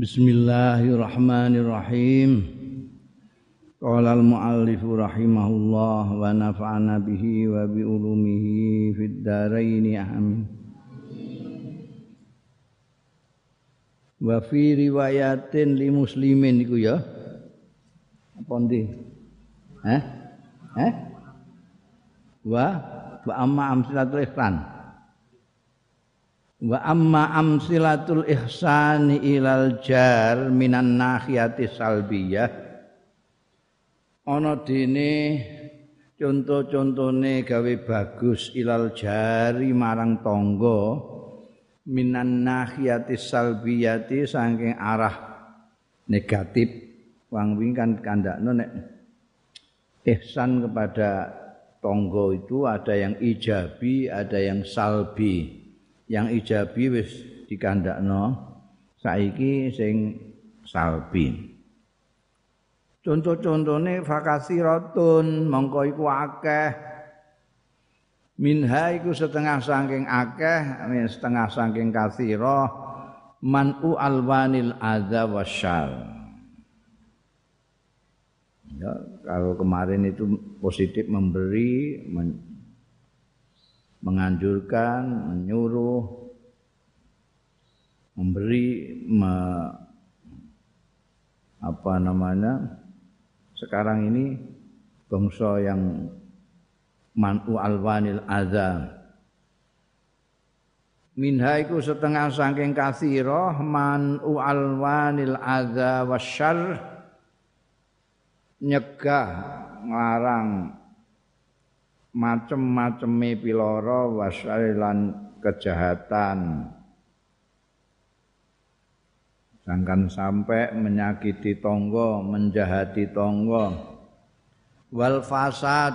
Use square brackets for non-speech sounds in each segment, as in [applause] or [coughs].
Bismillahirrahmanirrahim. Qala al-muallif rahimahullah wa nafa'ana bihi wa bi ulumihi fid dharain amin. Wa fi riwayatin li muslimin iku ya. Apa ndi? Hah? Hah? Wa wa amma amsilatul ihsan. Wa amma amsilatul ihsani ilal jar minan nahiyati salbiyah. Ana dene conto-contone gawe bagus ilal jari marang tangga minan nahiyati salbiyati saking arah negatif. Wang wing kan kandakno nek ihsan kepada tangga itu ada yang ijabi ada yang salbi yang ijabi wis dikandakno saiki sing salbi. Contoh-contohne fakasiratun mongko iku akeh. Minha iku setengah saking akeh setengah saking kasira manu alwanil adza wasyal ya kalau kemarin itu positif memberi menganjurkan, menyuruh, memberi me, apa namanya sekarang ini bangsa yang manu alwanil azam minha iku setengah saking kathira manu alwanil adza wasyarr nyegah ngarang macem-maceme piloro wasailan kejahatan. Jangan sampai menyakiti tonggo menjahati tonggo. Wal fasad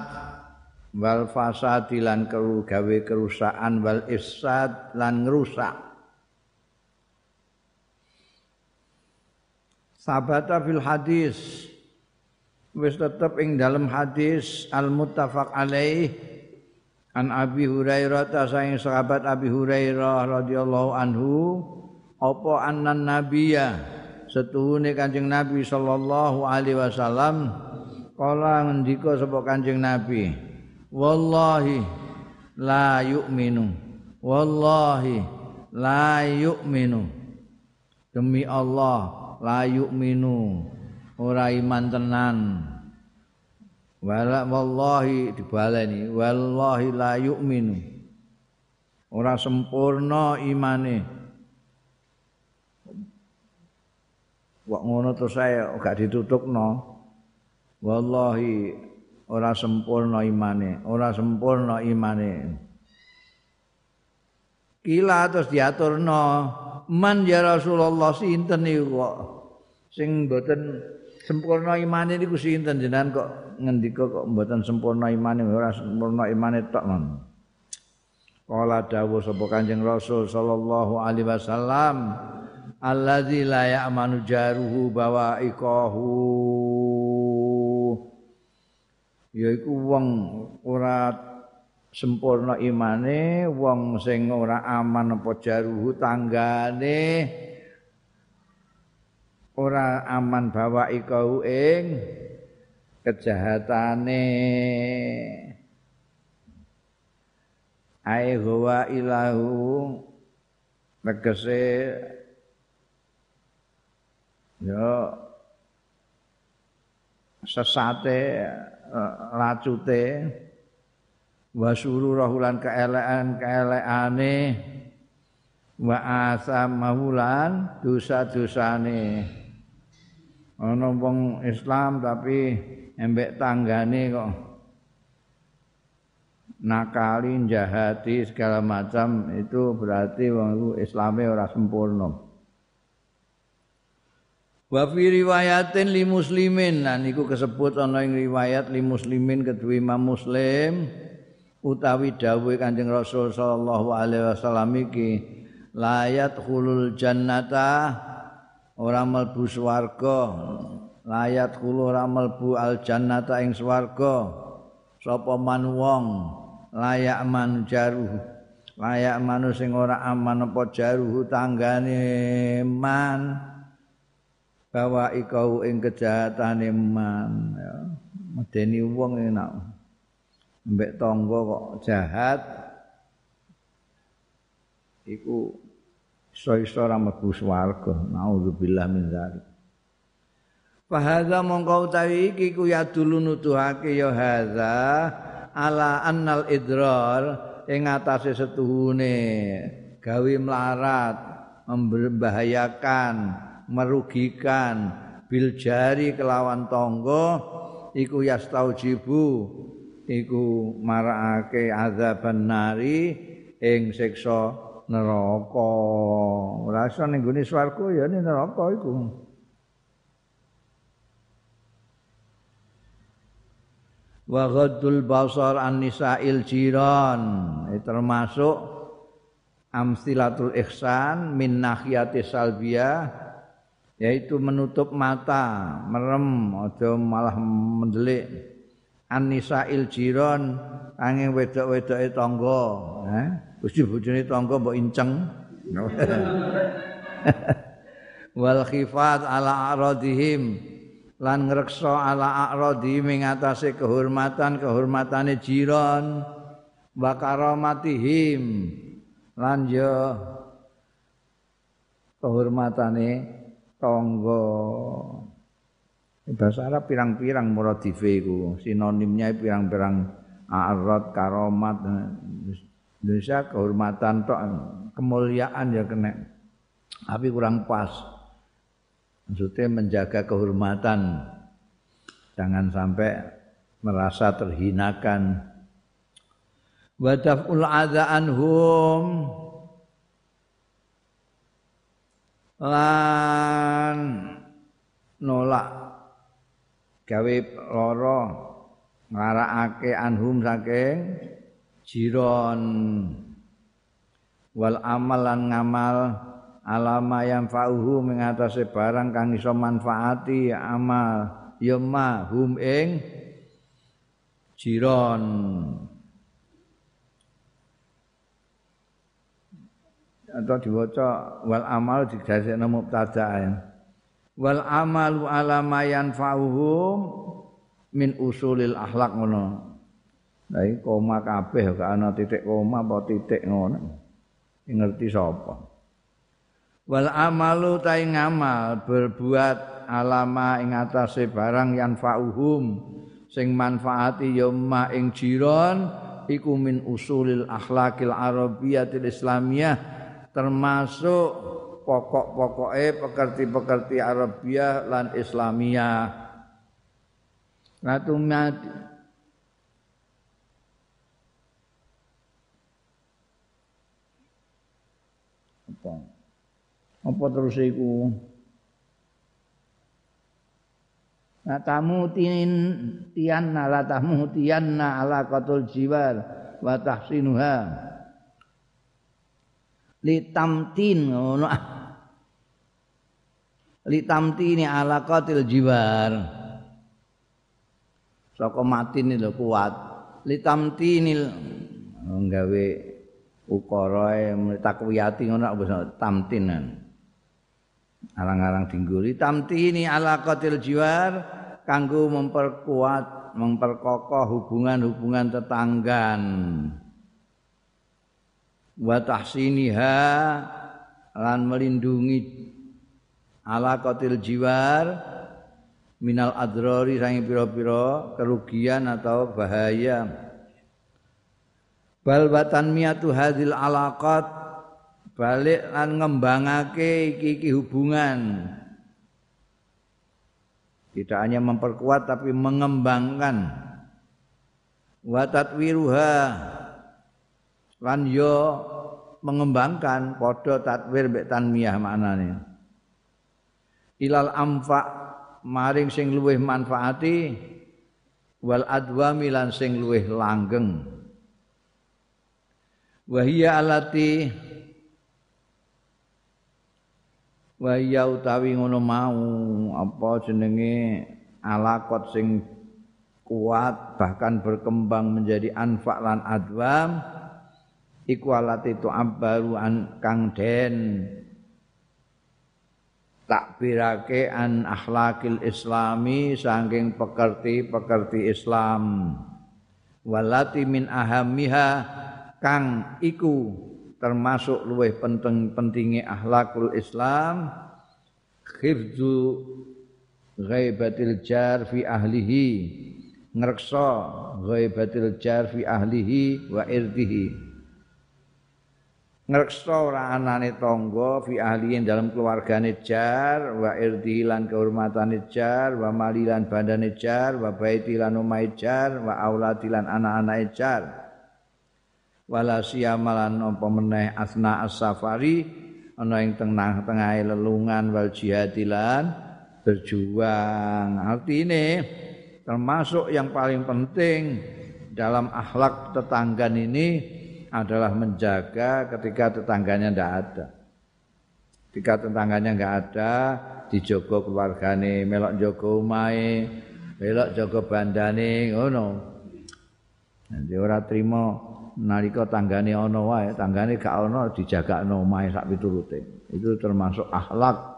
wal fasad lan gawe kerusakan wal ifsad lan ngrusak. Sabata fil hadis wis tetep ing dalam hadis al muttafaq alaih an Abi Hurairah ta saing sahabat Abi Hurairah radhiyallahu anhu apa annan nabiyya setuhune Kanjeng Nabi sallallahu alaihi wasallam kala ngendika sapa Kanjeng Nabi wallahi la yu'minu wallahi la yu'minu demi Allah la yu'minu ora iman tenan. Wala wallahi dibaleni wallahi la yu'minu. Ora sempurna imane. Kok ngono terus saya gak ditutupno wallahi ora sempurna imane ora sempurna imane. Kila terus diaturno man ya Rasulullah sinten kok? Sing mboten sempurna imane niku sinten jenengan kok ngendika kok mboten sempurna imane ora sempurna imane tok men. Kala dawuh sapa Kanjeng Rasul sallallahu alaihi wasallam allazi la ya'manu jaruhu bawa ikahu yaiku wong ora sempurna imane wong sing ora aman apa jaruhu tanggane ora aman bawa ikau ing kejahatane ai huwa ilahu tegese yo sesate racute wasuru rahulan keelekan keelekane wa asamahulan dosa-dosane ana wong Islam tapi embek tanggane kok nakali jahati segala macam itu berarti wong itu Islame ora sempurna. Wa fi riwayatin li muslimin lan iku kesebut ana ing riwayat li muslimin kedua Imam Muslim utawi dawuh Kanjeng Rasul sallallahu alaihi wasallam iki layat khulul jannata ora mlebu swarga. Layat khulu ora mlebu al jannata ing swarga. Sapa man wong? Layak man jaruh. Layak manu sing ora aman apa jaruh tanggane man. Bahwa ikau ing kejahatane man. Ya medeni wong enak. Mbek tangga kok jahat. Iku iso-iso ora mlebu swarga. Naudzubillah min dzalik. Fahadha mongkau utawi iki ku ya dulu nuduhake ya hadza ala annal idrar ing atase setuhune. Gawe melarat membahayakan merugikan bil jari kelawan tangga iku yastaujibu iku marakake azaban nari ing siksa neraka. Ora iso ning gone swarga ya ning neraka iku. Wa ghaddul basar an nisa'il jiran. Termasuk amsilatul ihsan min nahiyati salbiyah yaitu menutup mata merem aja malah mendelik. An nisa'il jiran angin wedok-wedoke tangga eh Gusti bojone tangga mbok inceng. [laughs] Wal khifat ala aradihim. Lan ngreksa ala a'radi ing atase kehormatan kehormatane jiran. Wa karamatihim. Lan yo kehormatane tangga. Bahasa Arab pirang-pirang muradife iku. Sinonimnya pirang-pirang a'rad karomat Indonesia kehormatan tok kemuliaan ya kena. Tapi kurang pas. Maksudnya menjaga kehormatan. Jangan sampai merasa terhinakan. Wadaful adza anhum. Lan nolak. Gawe lara nglarakake anhum saking jiron. Wal amal lan ngamal alama yang fauhu mengatasi barang kang iso manfaati amal yema hum ing jiron. Atau diwaca wal amal digasekna mubtada wal amalu alama yanfa'uhum min usulil akhlak ngono Nah, koma kabeh gak ana titik koma apa titik ngono. Ngerti sapa? wal amalu ta ngamal berbuat alama ing atase barang yang fauhum sing manfaati ya ma ing jiron iku min usulil akhlakil arabiyatil islamiyah termasuk pokok-pokoke pekerti-pekerti Arabia lan Islamiyah. Ngatumati apa terus iku? Nah tamu tin tian ala tamu tian ala qatul jiwar wa tahsinuha. Litamtin ngono. Litamtini ala qatil jiwar saka mati ini lho kuat. Litamtinil nggawe ukara takwiyati ngono tamtinan arang-arang dingguri. Tamti ini ala qatil jiwar kanggo memperkuat memperkokoh hubungan-hubungan tetanggan. Wa tahsiniha lan melindungi ala qatil jiwar minal adrori sangi pira-pira kerugian atau bahaya. Bal watan miatu hadil alaqat balik lan ngembangake iki-iki hubungan. Tidak hanya memperkuat tapi mengembangkan. Wa tatwiruha. Lan yo mengembangkan padha tatwir mek tanmiyah maknane. Ilal amfa maring sing luwih manfaati wal adwami lan sing luwih langgeng. Wa hiya alati wa ya utawi ngono mau apa jenenge alaqat sing kuat bahkan berkembang menjadi anfa lan adwam iku alati itu abaru an kang den takbirake an akhlakil islami saking pekerti-pekerti Islam. Walati min ahamiha kang iku termasuk luwih penting pentingi akhlakul Islam khifzu ghaibatil jar fi ahlihi ngreksa ghaibatil jar fi ahlihi wa irdihi. Ngreksa ora anane tangga fi ahliin dalam keluargane jar wa irdi lan kehormatane jar wa malilan bandane jar wa baiti lan omahe jar wa auladi lan anak-anake jar wala siyamalan apa meneh asna as-safari ana ing tengah-tengahe lelungan wal jihadilan berjuang artine termasuk yang paling penting dalam akhlak tetanggan ini adalah menjaga ketika tetangganya tidak ada. Ketika tetangganya nggak ada, dijogo keluargane, melok jogo melok jogo bandane, ngono. Nanti ora trimo nalika tanggane ana wae, tanggane gak ana dijagakno omahe sak piturute. Itu termasuk akhlak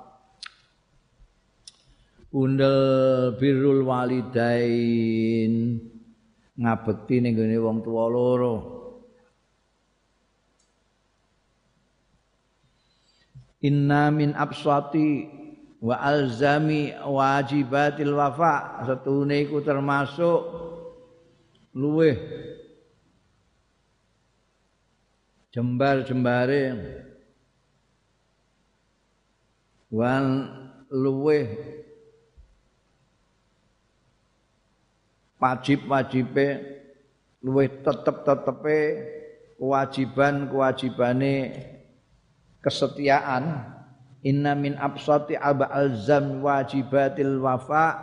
Undel birrul walidain ngabekti ning wong tuwa loro. inna min absati wa alzami wajibatil wafa setune iku termasuk luweh jembar-jembare. Wan luweh wajib-wajibe luweh tetep-tetepe kewajiban-kewajibane kesetiaan. Inna min absati aba alzam wajibatil wafa.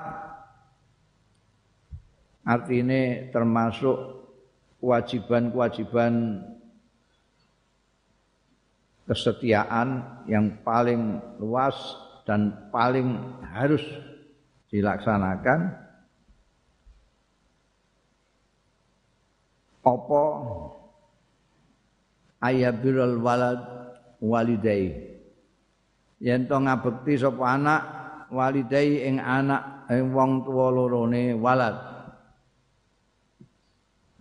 Artinya termasuk kewajiban-kewajiban kesetiaan yang paling luas dan paling harus dilaksanakan. Apa? Ayabirul walad walidai yen to ngabekti sapa anak walidai ing anak ing wong tuwa lorone walad.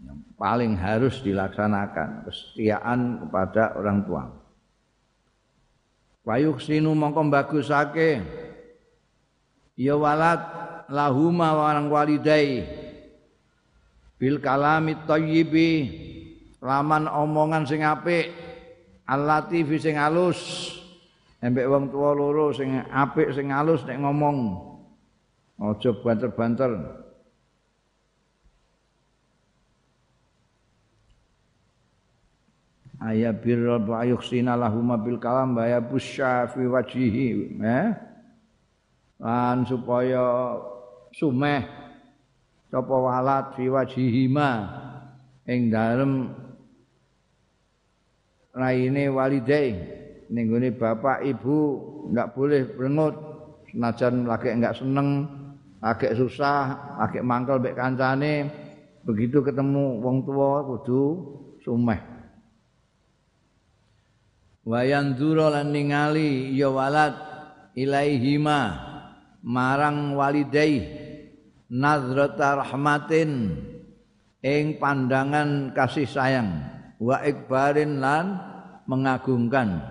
Yang paling harus dilaksanakan kesetiaan kepada orang tua wayuk sinu mongko bagusake ya walad lahuma warang walidai bil kalami thayyibi laman omongan sing apik Al-Latif sing alus. Embek wong tua loro sing apik sing alus nek ngomong. Aja banter-banter. Aya birrul wa yuhsina lahum bil kalam wa yabusya fi wajhihi, eh? Lan supaya sumeh sapa walat fi wajhihima ing dalem raine walidai ning bapak ibu enggak boleh brengut senajan lagi enggak seneng lagi susah lagi mangkel mbek kancane begitu ketemu wong tua kudu sumeh wayan duro lan ningali ya walad ilaihima marang walidai nazrata rahmatin ing pandangan kasih sayang wa ikbarin lan mengagungkan.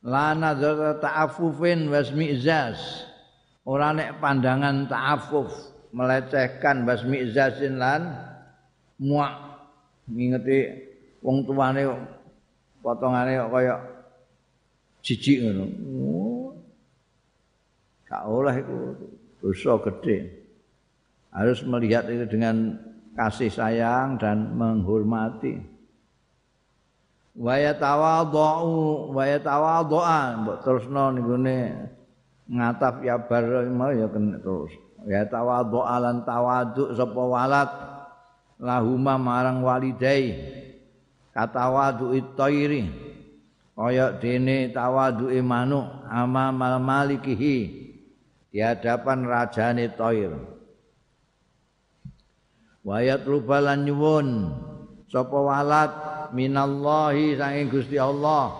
La nadzar ta'affufin wasmi'zaz ora nek pandangan ta'affuf melecehkan wasmi'zazin lan muak. Ngingeti wong tuane potongane kaya jijik ngono oh. gak oleh iku dosa gede harus melihat itu dengan kasih sayang dan menghormati. Wa yatawadhu wa yatawadhu'a mbok terusno nggone ngatap ya bar mau ya kena terus. Ya tawadhu'a lan tawadhu sapa walad lahuma marang walidai. Katawadhu itairi. Kaya dene tawadhu manuk ama mal malikihi. Di hadapan rajane toir. wayat rubalan nyuwun. Sapa walad minallahi saking Gusti Allah.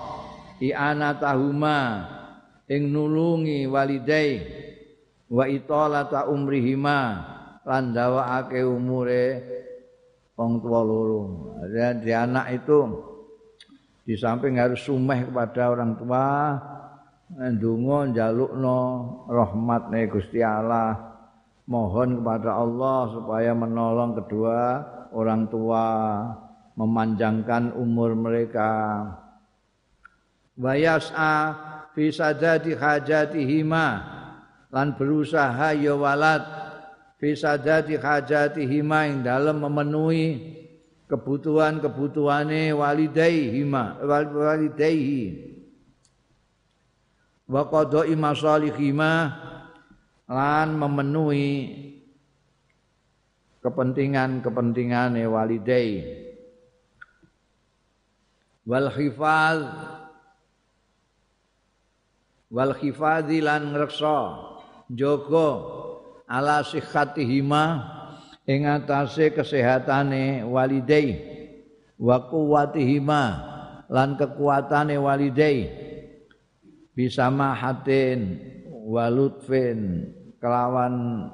I'ana tahuma ing nulungi walidai. Wa italata umrihima. Lan dawaake umure wong tua loro. Jadi anak itu di samping harus sumeh kepada orang tua, ndonga njalukno rahmatne Gusti Allah. Mohon kepada Allah supaya menolong kedua orang tua memanjangkan umur mereka. Wayas'a fi sadati hajatihima lan berusaha ya walad fi sadati hajatihima ing dalam memenuhi kebutuhan-kebutuhane walidaihima walidaihi. Wa qada'i masalihima lan memenuhi kepentingan-kepentingan walidai. Wal hifaz wal hifadzi lan ngreksa jaga ala sihhatihima ing atase kesehatane walidai wa quwwatihima lan kekuatane walidai bisa mahatin walutfin kelawan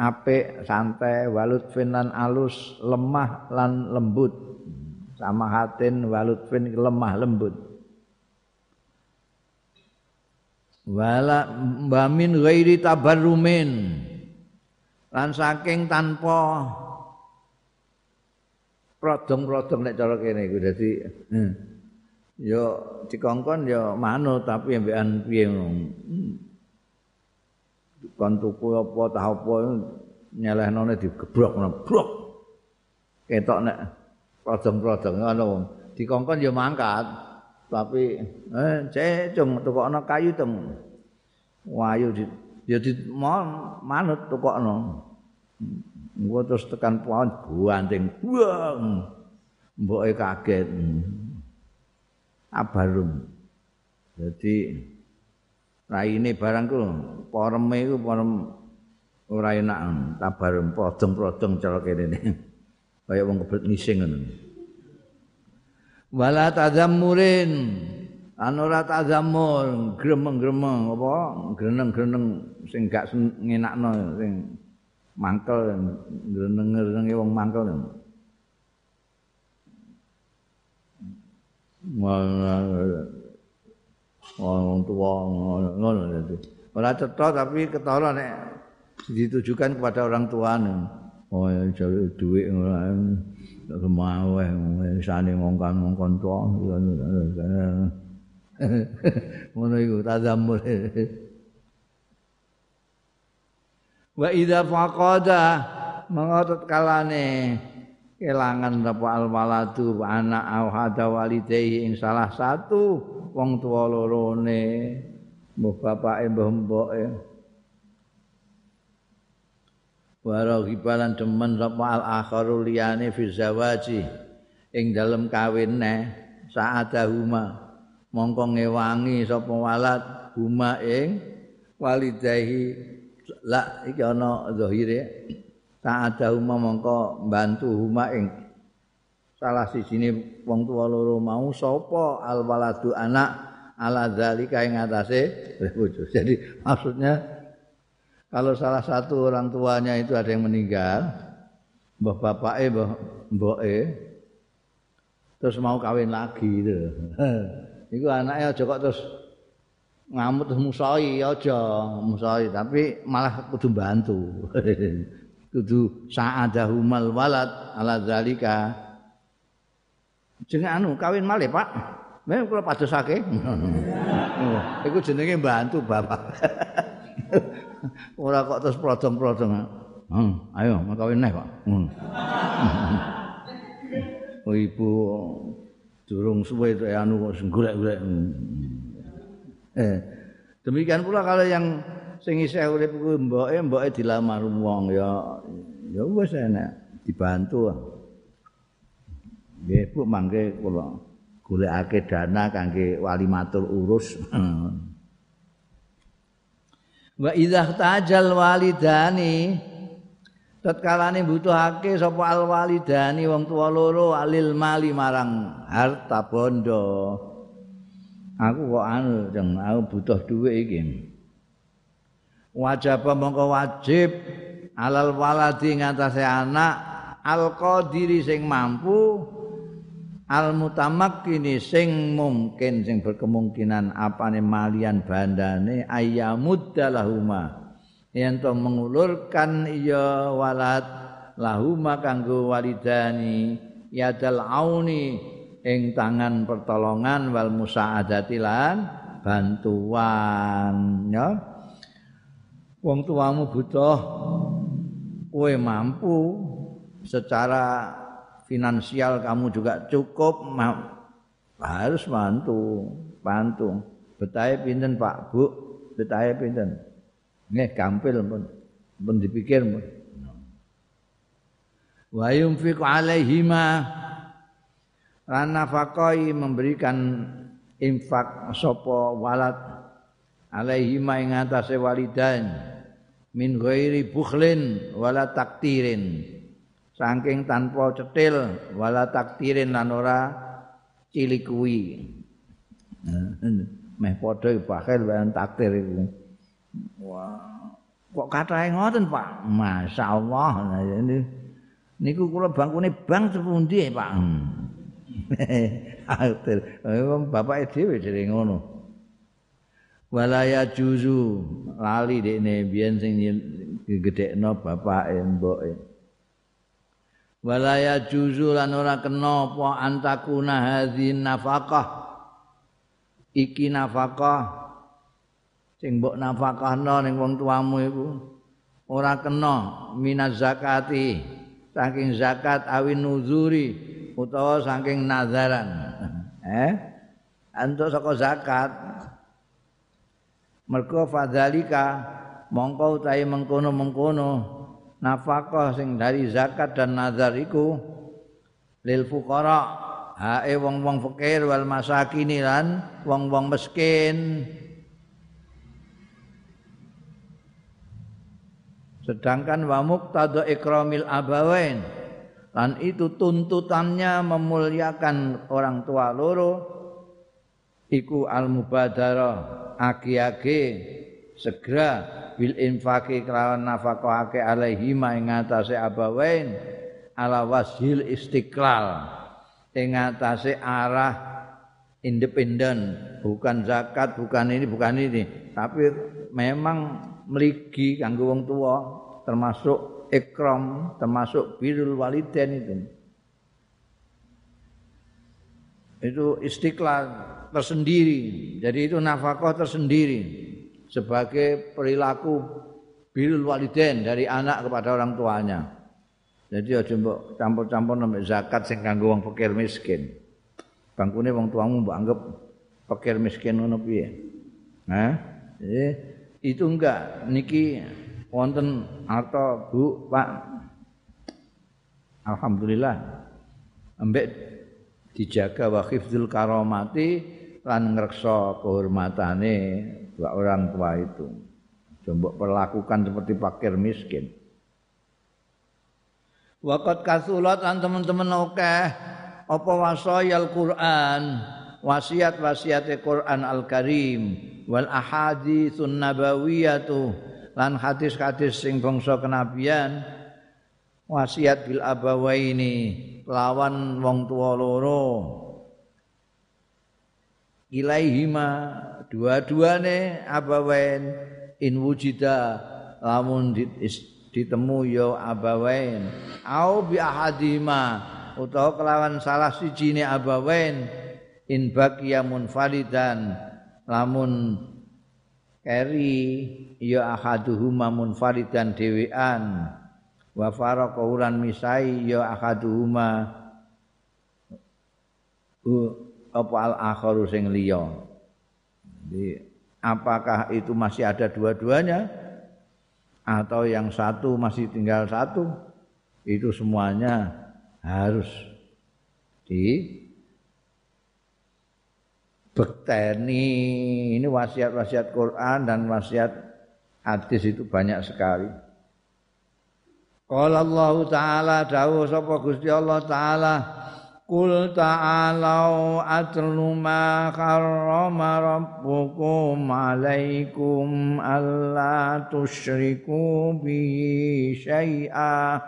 apik santai walutfin lan alus lemah lan lembut. Sama hatin walutfin lemah lembut wala bamin ghairi tabarrumin. Lan saking tanpa prodong-prodong nek cara kene iku. Dadi hmm. ya dikongkon ya manut tapi ambekan piye kon tuku apa tah apa nyelehnone digebrok brok ketok nek prodong-prodong ngono. Dikongkon ya mangkat tapi eh cek cung tukokno kayu tem wayu di ya di manut tukokno gua terus tekan pohon buanting buang mboke kaget abarum. Jadi raine barang ku poreme ku porem ora enak tabarum prodong-prodong cara kene. Kaya wong kebet ngising ngono. Wala tazammurin. An ora tazammur gremeng-gremeng apa? Greneng-greneng sing gak ngenakno sing mangkel greneng-grenenge wong mangkel. wong tua ngono dadi. Ora cetha tapi ketara nek ditujukan kepada orang tua oh ya dhuwit ngono kemaweh sane ngongkon-ngongkon tua ngono iku tazamul wa idza faqada mengotot kalane kelangan apa al waladu anak au hada walidayhi ing salah satu wong tuwa lorone mbah bapake mbah mboke waro gibalan demen sapa al akharu liyane fi zawaji ing dalem kawin ne saadahuma mongko ngewangi sapa walad huma ing walidayhi la iki ana zahire ta'ada huma mongko bantu huma ing salah sijine wong tuwa loro mau sapa al waladu anak ala zalika ing atase. [laughs] Jadi maksudnya kalau salah satu orang tuanya itu ada yang meninggal, mbah bapake mbah mboke terus mau kawin lagi itu. [laughs] Iku anaknya aja kok terus ngamut terus musai aja, musai tapi malah kudu bantu. [laughs] kudu sa'adahumal walad ala zalika jenenge anu kawin malih Pak nek kula padosake [laughs] oh, iku jenenge bantu bapak [laughs] ora kok terus prodong-prodong hmm, ayo mau kawin neh Pak hmm. [laughs] oh, ibu durung suwe itu anu kok golek-golek eh demikian pula kalau yang sing isih urip kuwi mboke mboke dilamar wong ya ya wis enak dibantu. Nggih Bu mangke kula golekake dana kangge wali matur urus. [laughs] Wa idza tajal walidani tatkalane butuhake sapa al walidani wong tuwa loro alil mali marang harta bondo. aku kok anu jeng aku butuh duit iki wajib mongko wajib alal waladi ngatasé anak al qadiri sing mampu al mutamakkini sing mungkin sing berkemungkinan apane malian bandane ayamud dalahuma yen to mengulurkan iya walad lahuma kanggo walidani yadal auni ing tangan pertolongan wal musaadati lan bantuan ya. Wong tuamu butuh kowe mampu secara finansial kamu juga cukup harus bantu bantu. Betahe pinten Pak Bu? Betahe pinten? Nggih gampil pun. Pun dipikir pun. Wa yunfiq alaihima. Lan nafaqai memberikan infak sapa walad alaihima ing atase walidain. Min ghairi bukhlin wala taktirin saking tanpa cetil wala taktirin lan ora cilik kuwi. Meh padha bakhil lan taktir iku. Wah kok katahe ngoten Pak? Masyaallah niku kula bangkune bang sepundi Pak? [laughs] Taktir bapak dhewe dhewe ngono. Walaya juzu lali dekne biyen sing gedekno bapake mboke walaya juzu lan ora kena apa antakuna hadzin nafaqah iki nafaqah sing mbok nafaqahno ning wong tuamu iku ora kena minaz zakati saking zakat awin nuzuri utawa saking nazaran. [laughs] Eh? Antuk saka zakat. Mergo fadzalika mongko utahe mengkono-mengkono nafkah sing dari zakat dan nazar iku lil fuqara. Hae wong-wong fakir wal masakin lan wong-wong miskin. Sedangkan wa muqtada ikramil abawain. Lan itu tuntutannya memuliakan orang tua loro iku al mubadarah agi-agi segera bil infaqi kelawan nafaqahake alaihi ma ing atase abawain ala wasil istiqlal ing atase arah independen bukan zakat bukan ini bukan ini. Tapi memang meligi kanggo wong tua termasuk ikram termasuk birrul walidain itu. Itu istiqlal tersendiri. Jadi itu nafkah tersendiri sebagai perilaku bil waliden dari anak kepada orang tuanya. Jadi aja mbok campur-campur nambah zakat sing kanggo wong fakir miskin. Bangkune wong tuamu mbok anggap fakir miskin ngono piye? Hah? Jadi itu enggak niki wonten atau Bu, Pak. Alhamdulillah. Ambek dijaga wa karamati lan ngreksa kehormatane dua orang tua itu. Coba perlakukan seperti fakir miskin. Wakat kasulat an teman-teman oke apa wasayal Quran wasiat-wasiat Quran Al-Karim wal ahaditsun nabawiyatu lan hadis-hadis sing bangsa kenabian wasiat bil abawaini lawan wong tua loro ilaihima dua-duane abawain in wujida lamun ditemu yo abawain au bi ahadima utawa kelawan salah siji ne abawain in baqiya munfaridan lamun keri yo ahaduhuma munfaridan dhewean. Wa faraqa uran misai yo ahaduhuma apa al akharu sing liya Jadi, apakah itu masih ada dua-duanya atau yang satu masih tinggal satu? Itu semuanya harus di bekteni ini wasiat-wasiat Quran dan wasiat hadis itu banyak sekali. Qala Allah taala dawuh sapa Gusti Allah taala Qul ta'alau atlu ma karrama rabbukum alaikum alla tusyriku bihi syai'a.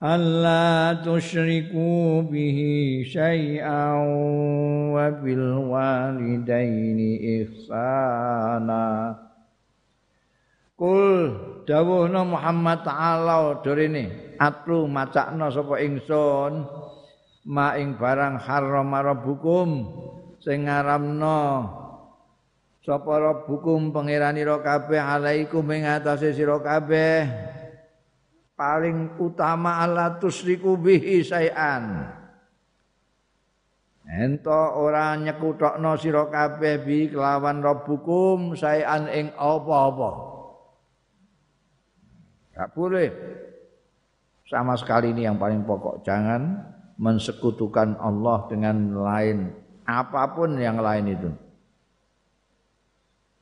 Alla tusyriku bihi syai'an wa bil walidaini ihsana. Kul dawuhna Muhammad ta'ala dorene atlu macakna sapa ingsun? Ma ing barang haram rabbukum. Sing ngaramna sapa rabbukum pangeranira kabeh alaikum ing atase sira kabeh. Paling utama Allah tusriku bihi sayan ento ora nyekutokno sira kabeh bi kelawan rabbukum sayan ing apa-apa. Gak boleh. Sama sekali ini yang paling pokok. Jangan mensekutukan Allah dengan lain. Apa pun yang lain itu.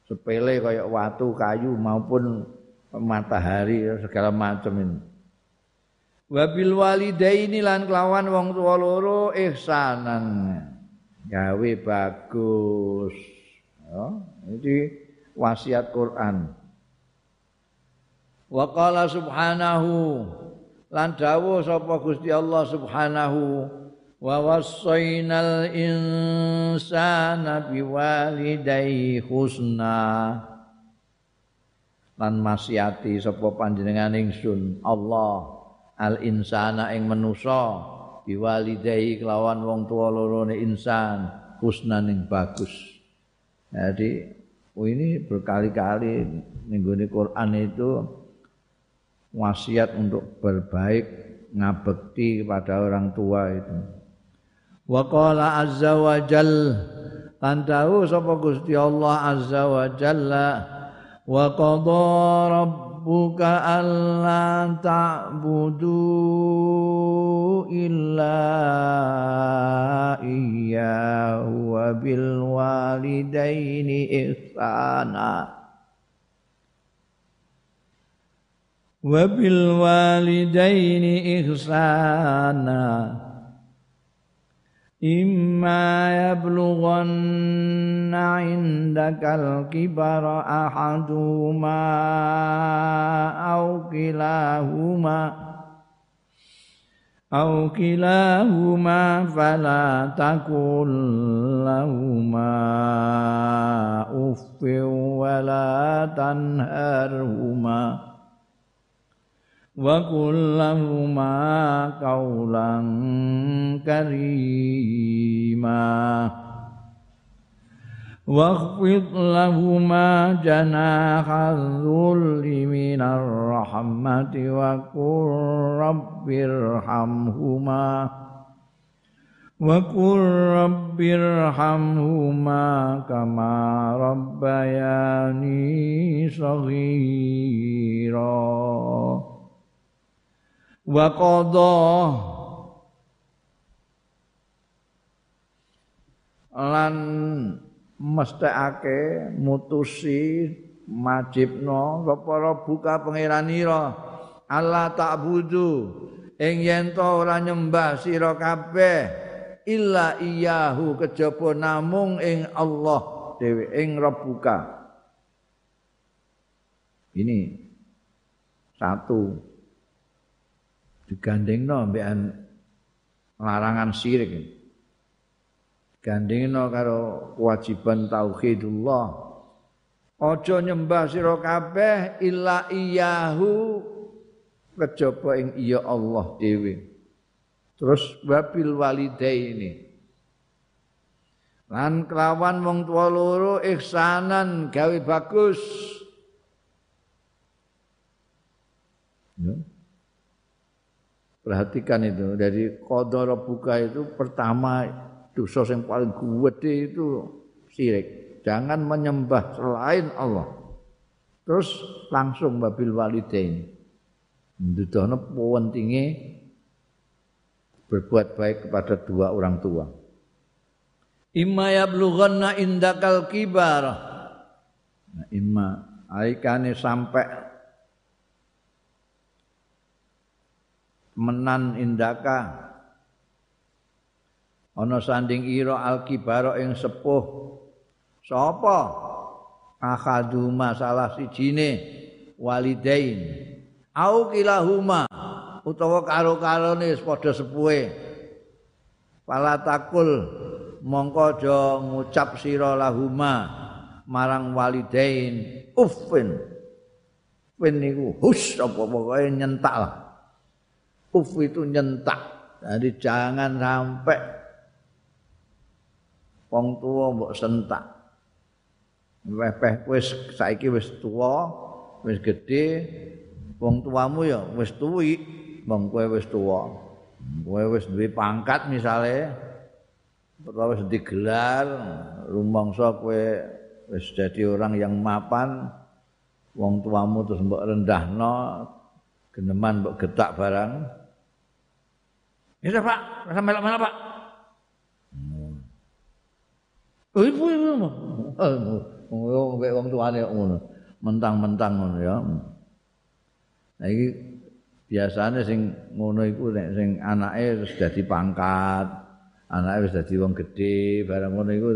Sepele kayak watu, kayu maupun matahari segala macam ini. Wabil walidaini lan kelawan wong tua loro ihsanan. Gawe bagus. Ya, ini wasiat Quran. Wa qala subhanahu lan dawuh sapa Gusti Allah subhanahu wa wassaynal insana biwalidayhi husna. Lan masyati sapa panjenengan ingsun Allah al insana ing manusa biwalidayhi kelawan wong tuwa loro insan husnan ing bagus. Jadi oh ini berkali-kali minggu ini Quran itu wasiat untuk berbaik ngabekti kepada orang tua itu. Wa qala azza wa jal lan sapa Gusti Allah azza wa jalla wa qadha rabbuka alla ta'budu illa iyyahu wa bil walidaini ihsana وبالوالدين إحسانا. إما يبلغن عندك الكبر أحدهما أو كلاهما أو كلاهما فلا تقل لهما أف ولا تنهرهما. Wa kullahuma qaulan karima واخفض لهما جناح الذل من الرحمة وقل رب ارحمهما وقل رب ارحمهما كما ربياني صغيرا wa qadha. Lan mesthekake mutusi majibno apa buka pangeranira Allah ta'budu. Ing yen to ora nyembah sira kabeh illa iyahu kejaba namung ing Allah dhewe ing rabbuka ini satu digandengno mbekan larangan syirik. Gandengno karo kewajiban tauhidullah. Aja nyembah sira kabeh illa iyahu kejaba ing iya Allah dhewe. Terus wabil walidaini. Lan kelawan wong tua loro ihsanan gawe bagus. Ya. Perhatikan itu dari kodoro buka itu pertama dosa yang paling gede itu sirik. Jangan menyembah selain Allah. Terus langsung babil walidain. Ndudono pentingnya berbuat baik kepada dua orang tua. Imma yablughanna indakal kibar. Nah, imma aikane sampai menan indaka. Ana sanding ira alkibara ing sepuh. Sapa? Akhadu masalah sijine walidain. Au kilahuma utawa karo-karone padha sepuhe. Pala takul mongko aja ngucap sira lahuma marang walidain. Uffin. Pen niku hus apa pokoke nyentak lah uff itu nyentak. Jadi jangan sampai wong tua mbok sentak. Wepeh wis saiki wis tua wis gedhe wong tuamu ya wis tuwi wong kowe wis tua. Kowe wis duwe pangkat misale utawa wis digelar rumangsa kowe wis dadi orang yang mapan wong tuamu terus mbok rendahno geneman mbok getak barang Ya Pak, rasa melak-melak Pak. Oh, ibu ibu. Oh, mbek wong tuane ngono. Mentang-mentang ngono ya. Nah iki biasane sing ngono iku nek sing anake wis dadi pangkat, anake wis dadi wong gedhe, barang ngono iku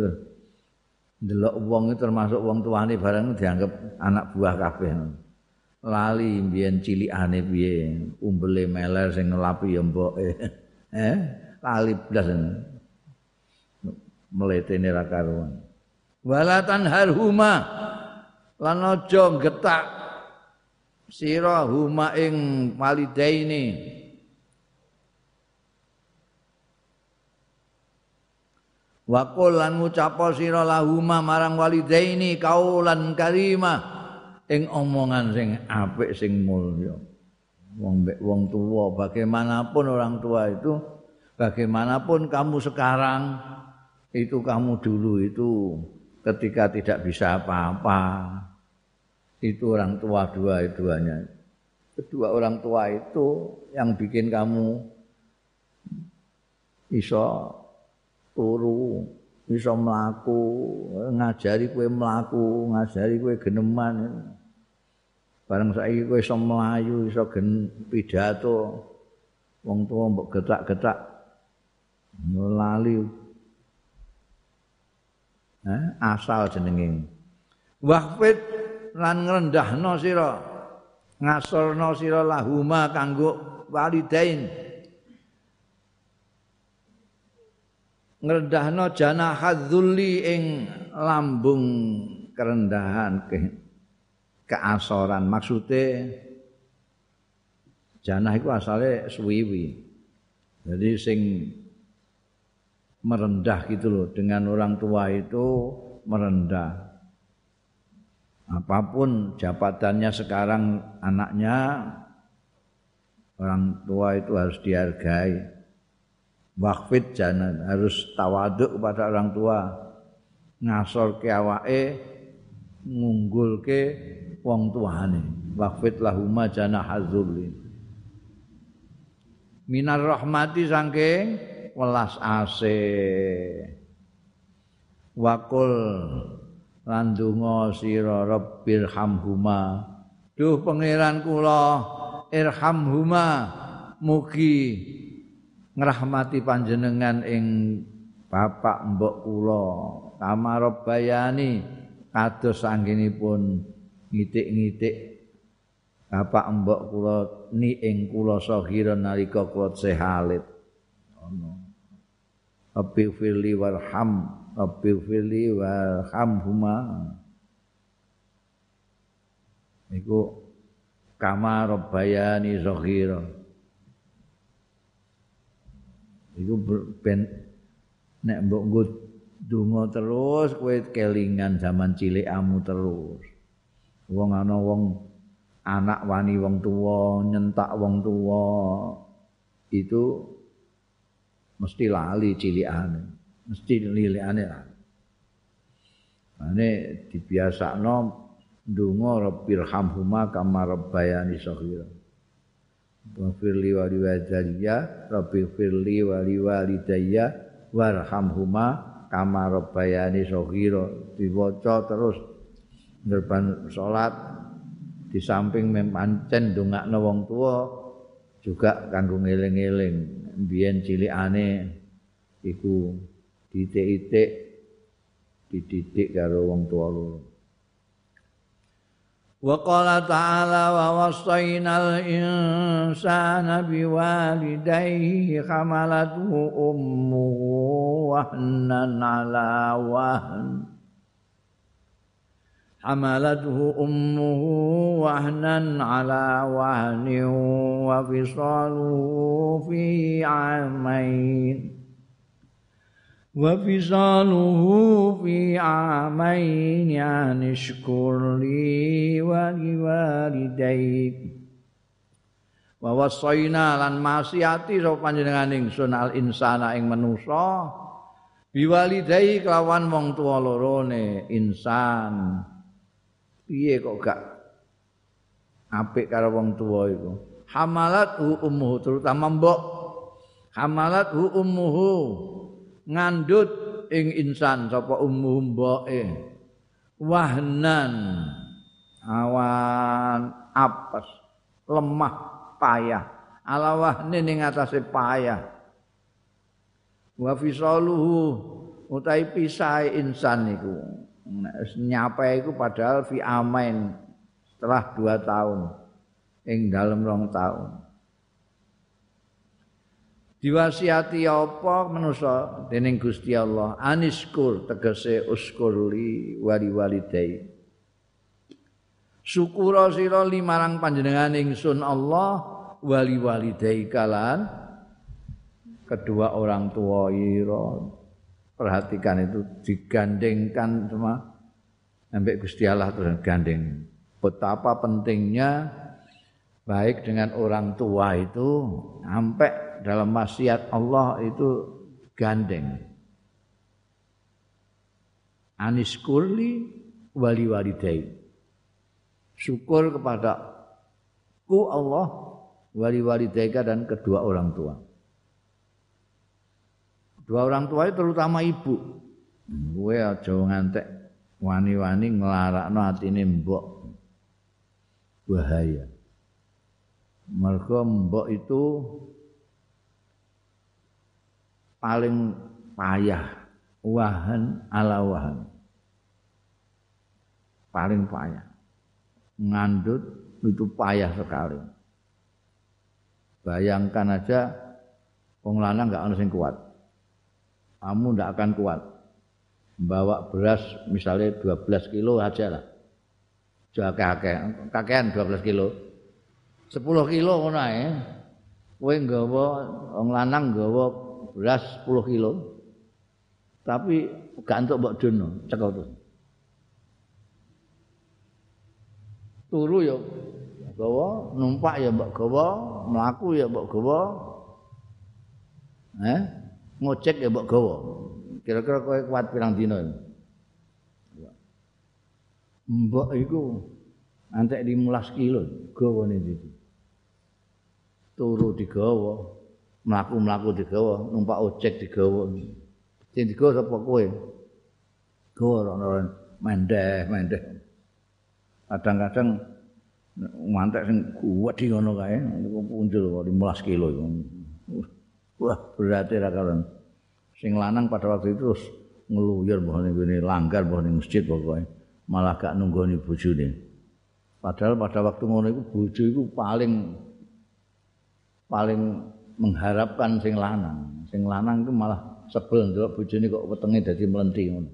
ndelok wong termasuk wong tuane barang dianggap anak buah kabeh. Lali mbiyen cilikane piye, umbele meler sing ngelapi ya mboke. [laughs] Eh, lali blas. Meletene ra karuan. Walatan harhuma lan aja getak sira huma ing walidaini. wa qul lan ngucapa sira lahuma marang walidaini kaulan karima ing omongan sing apik sing mulya wong wong tua bagaimanapun orang tua itu bagaimanapun kamu sekarang itu kamu dulu itu ketika tidak bisa apa-apa itu orang tua dua duanya. Kedua orang tua itu yang bikin kamu iso turu iso mlaku ngajari kowe mlaku ngajari kowe geneman bareng saiki kowe iso mlayu iso gen pidato wong tuwa mbok getak-getak lali eh, asal jenenge. Wahfid lan ngrendahno sira ngasorno sira lahuma kanggo walidain. Ngrendahno jana hadzulli ing lambung kerendahan ke keasoran. Maksude janah iku asale suwiwi jadi sing merendah gitu loh dengan orang tua itu merendah. Apa pun jabatannya sekarang anaknya orang tua itu harus dihargai. Wakfit jangan harus tawaduk kepada orang tua. Ngasor ke awake ngunggul ke wong tuane wakfit lahuma jana hazuli minar rahmati saking welas ase. Wakul landunga sira rabbil hamhuma. Duh pangeran kula irhamhuma mugi ngrahmati panjenengan ing bapak mbok kula. Kamarabbayani kados anggenipun ngitik-ngitik bapak mbok kula ni ing kula sahira nalika kula sehalit ono. Rabbi firli warham Rabbi firli warhamhuma. Iku kama rabbayani zaghira iku ben nek mbok nggo donga terus kowe kelingan zaman cilikamu terus wong ana wong anak wani wong tuwa nyentak wong tuwa. Itu mesti lali cilikane mesti lilikane lah ane dibiasakno ndonga rabbirhamhuma kama rabbayani saghira. Wafirli wali wadaliya Rabbi firli wali walidayya Warhamhuma Kama rabbayani sohiro Diwoco terus Ngerban sholat Di samping mempancen Dungakna wong tua Juga kanggo ngiling-ngiling Biyen cilik ane iku ditik-itik dididik karo wong tuwa loro. Wa qala ta'ala wa wasainal insana biwalidayhi hamalathu ummuhu wahnan ala wahn حملته أمه وهنا على وهن وفصاله في عامين وفصاله في عامين يعني اشكر لي ولوالديك ووصينا lan maksiati sapa panjenengan ingsun al insana ing manusa biwalidai kelawan wong tuwa lorone insan Piye kok gak apik karo wong tuwa iku? Hamalat ummuhu terutama mbok. Hamalat ummuhu ngandut ing insan sapa ummuhu mboke. Wahnan awan apes lemah payah. Ala wahne ning atase payah. Wa fisaluhu utai pisai insan iku nyapa iku padahal fi amain setelah dua tahun. Ing dalam rong tahun. Diwasiati apa manusa? Dening Gusti Allah aniskur tegese uskurli wali walidai syukura sira limarang panjenengan ingsun Allah wali walidai kalan kedua orang tua ira perhatikan itu digandengkan semua sampai Gusti Allah terus gandeng. Betapa pentingnya baik dengan orang tua itu sampai dalam maksiat Allah itu gandeng. Anis kurli wali walidai. Syukur kepada ku Allah wali walidaika dan kedua orang tua Dua orang tua itu terutama ibu. Gue aja ngantek wani-wani nglarakno atine mbok. Bahaya. Mergo mbok itu paling payah wahan ala wahan. Paling payah. Ngandut itu payah sekali. Bayangkan aja wong lanang enggak ono sing kuat. Kamu tidak akan kuat. Bawa beras misalnya 12 kilo aja lah. Jangan kakek, kakean 12 kilo. 10 kilo mana ya. Kowe nggawa wong lanang nggawa beras 10 kilo. Tapi gak entuk mbok dono, cekel terus. Turu ya gawa, numpak ya mbok gawa, mlaku ya mbok gawa. Eh? Ngocek ya mbok gawa. Kira-kira kowe kuat pirang dina? Mbok iku antek 15 kilo gawane iki. Turu digawa, mlaku-mlaku digawa, numpak ojek digawa. Sing digawa sapa kowe? Gawa ora mendeh-mendeh. Kadang-kadang mantek sing kuat di ngono kae, punjul 15 kilo iku. Wah, berarti ra karon. Sing lanang pada waktu itu terus ngeluyur mbah ning ngene langgar mbah ning masjid pokoke. Malah gak nunggoni bojone. Padahal pada waktu ngono iku bojo iku paling paling mengharapkan sing lanang. Sing lanang itu malah sebel ndelok bojone kok wetenge dadi mlenti ngono.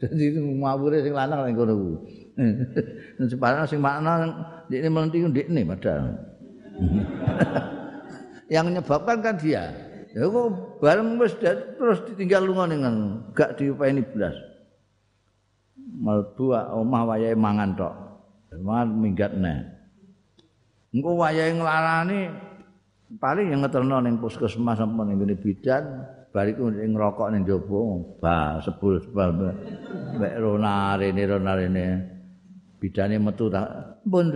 Dadi ngawure sing lanang ning kono kuwi. [laughs] Separang sing makna mlenti ku ndekne padahal. [laughs] yang menyebabkan kan dia. Ya kok bareng wis terus ditinggal lunga ning gak diupeni blas. Malbu omah wayahe mangan tok. Mangan minggat neh. Engko wayahe nglarani paling yang ngeterno ning puskesmas apa ning ngene bidan bariku ning ngrokok ning jaba ba sebul sebal mek rona rene rona rene bidane metu tak pun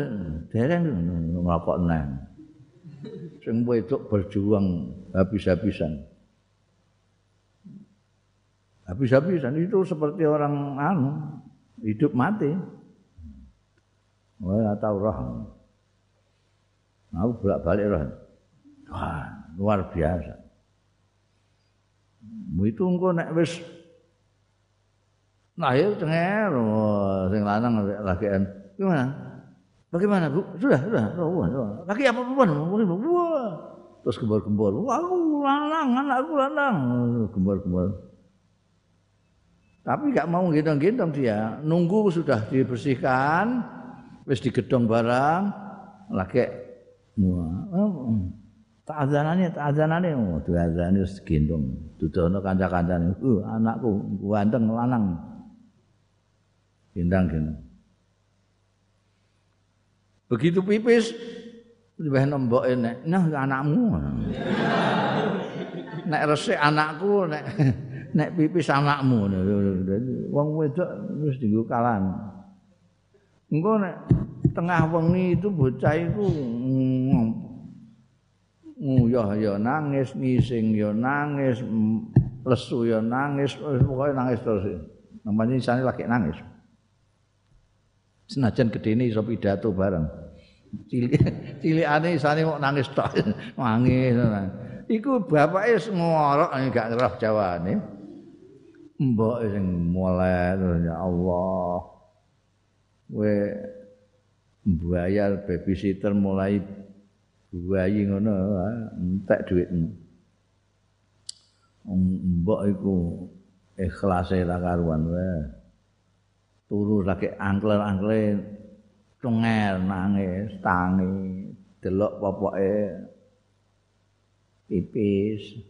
dereng ngrokok neh sing wedok berjuang habis-habisan. Habis-habisan itu seperti orang anu hidup mati. Wah, tahu roh. Aku bolak-balik roh. Wah, luar biasa. itu engko nek wis lahir cenger oh, sing lanang lagian gimana bagaimana bu? Sudah sudah. Lagi apa perempuan? Wah terus gembor-gembor wah aku lanang anakku lanang. Gembor-gembor tapi gak mau gendong-gendong dia. Nunggu sudah dibersihkan wis digedong barang lagi wah tak azanane tak azanane. Oh diazani wis gendong dudono kanca-kancane uh anakku ganteng lanang. Gendang gendang begitu pipis Lebih nembok nek nah anakmu. nek resik anakku nek nek pipis anakmu. Wong wedok wis dienggo kalan. Engko nek tengah wengi itu bocah iku nguyah ya nangis, ngising ya nangis, lesu ya nangis, pokoknya nangis terus. Namanya isane lagi nangis. Senajan gedene iso pidato bareng. Cilik cilikane isane mau nangis tok. [laughs] Nangis. Iku bapake ngorok gak ngerah jawane. Mbok sing mulai ya Allah. We bayar babysitter mulai bayi ngono entek dhuwitmu mbok iku ikhlase ra karuan wae turu lagi angkler-angkle cengel nangis tangi delok popoke pipis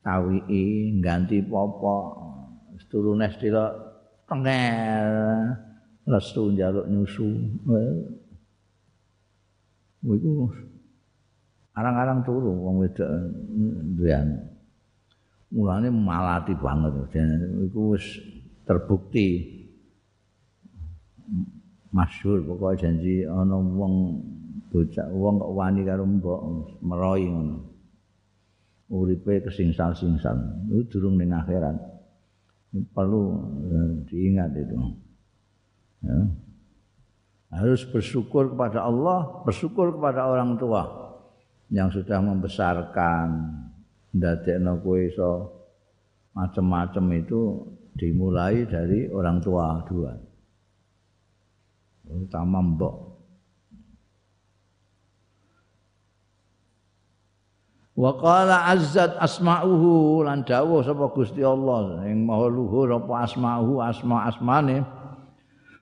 tawiki ganti popok. Turu nes delok tengel lesu njaluk nyusu. Iku arang-arang turu wong wedok duyan mulane malati banget. Dan iku wis terbukti masyhur pokoke janji ana wong bocah wong kok wani karo mbok meroi ngono. Uripe kesingsal-singsal itu durung ning akhirat. Perlu diingat itu. Ya. harus bersyukur kepada Allah bersyukur kepada orang tua yang sudah membesarkan ndadekno kowe iso macam-macam itu dimulai dari orang tua dua utama mbok. Wa qala azzat asma'uhu lan dawuh sapa Gusti Allah yang maha luhur apa asma'uhu asma-asmane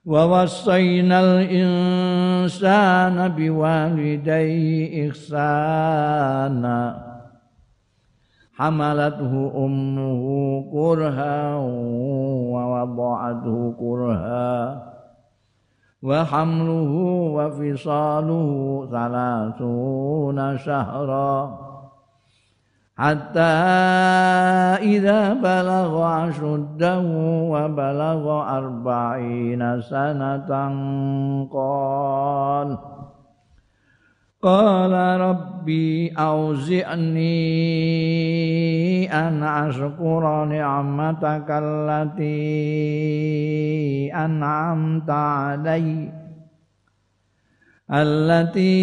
wa wasainal insana biwalidayhi ihsana. Hamalathu ummuhu kurha wa wada'athu kurha. وحمله وفصاله ثلاثون شهرا. حتى إذا بلغ أشده وبلغ أربعين سنة قال قال ربي أوزعني أن أشكر نعمتك التي أنعمت عليّ التي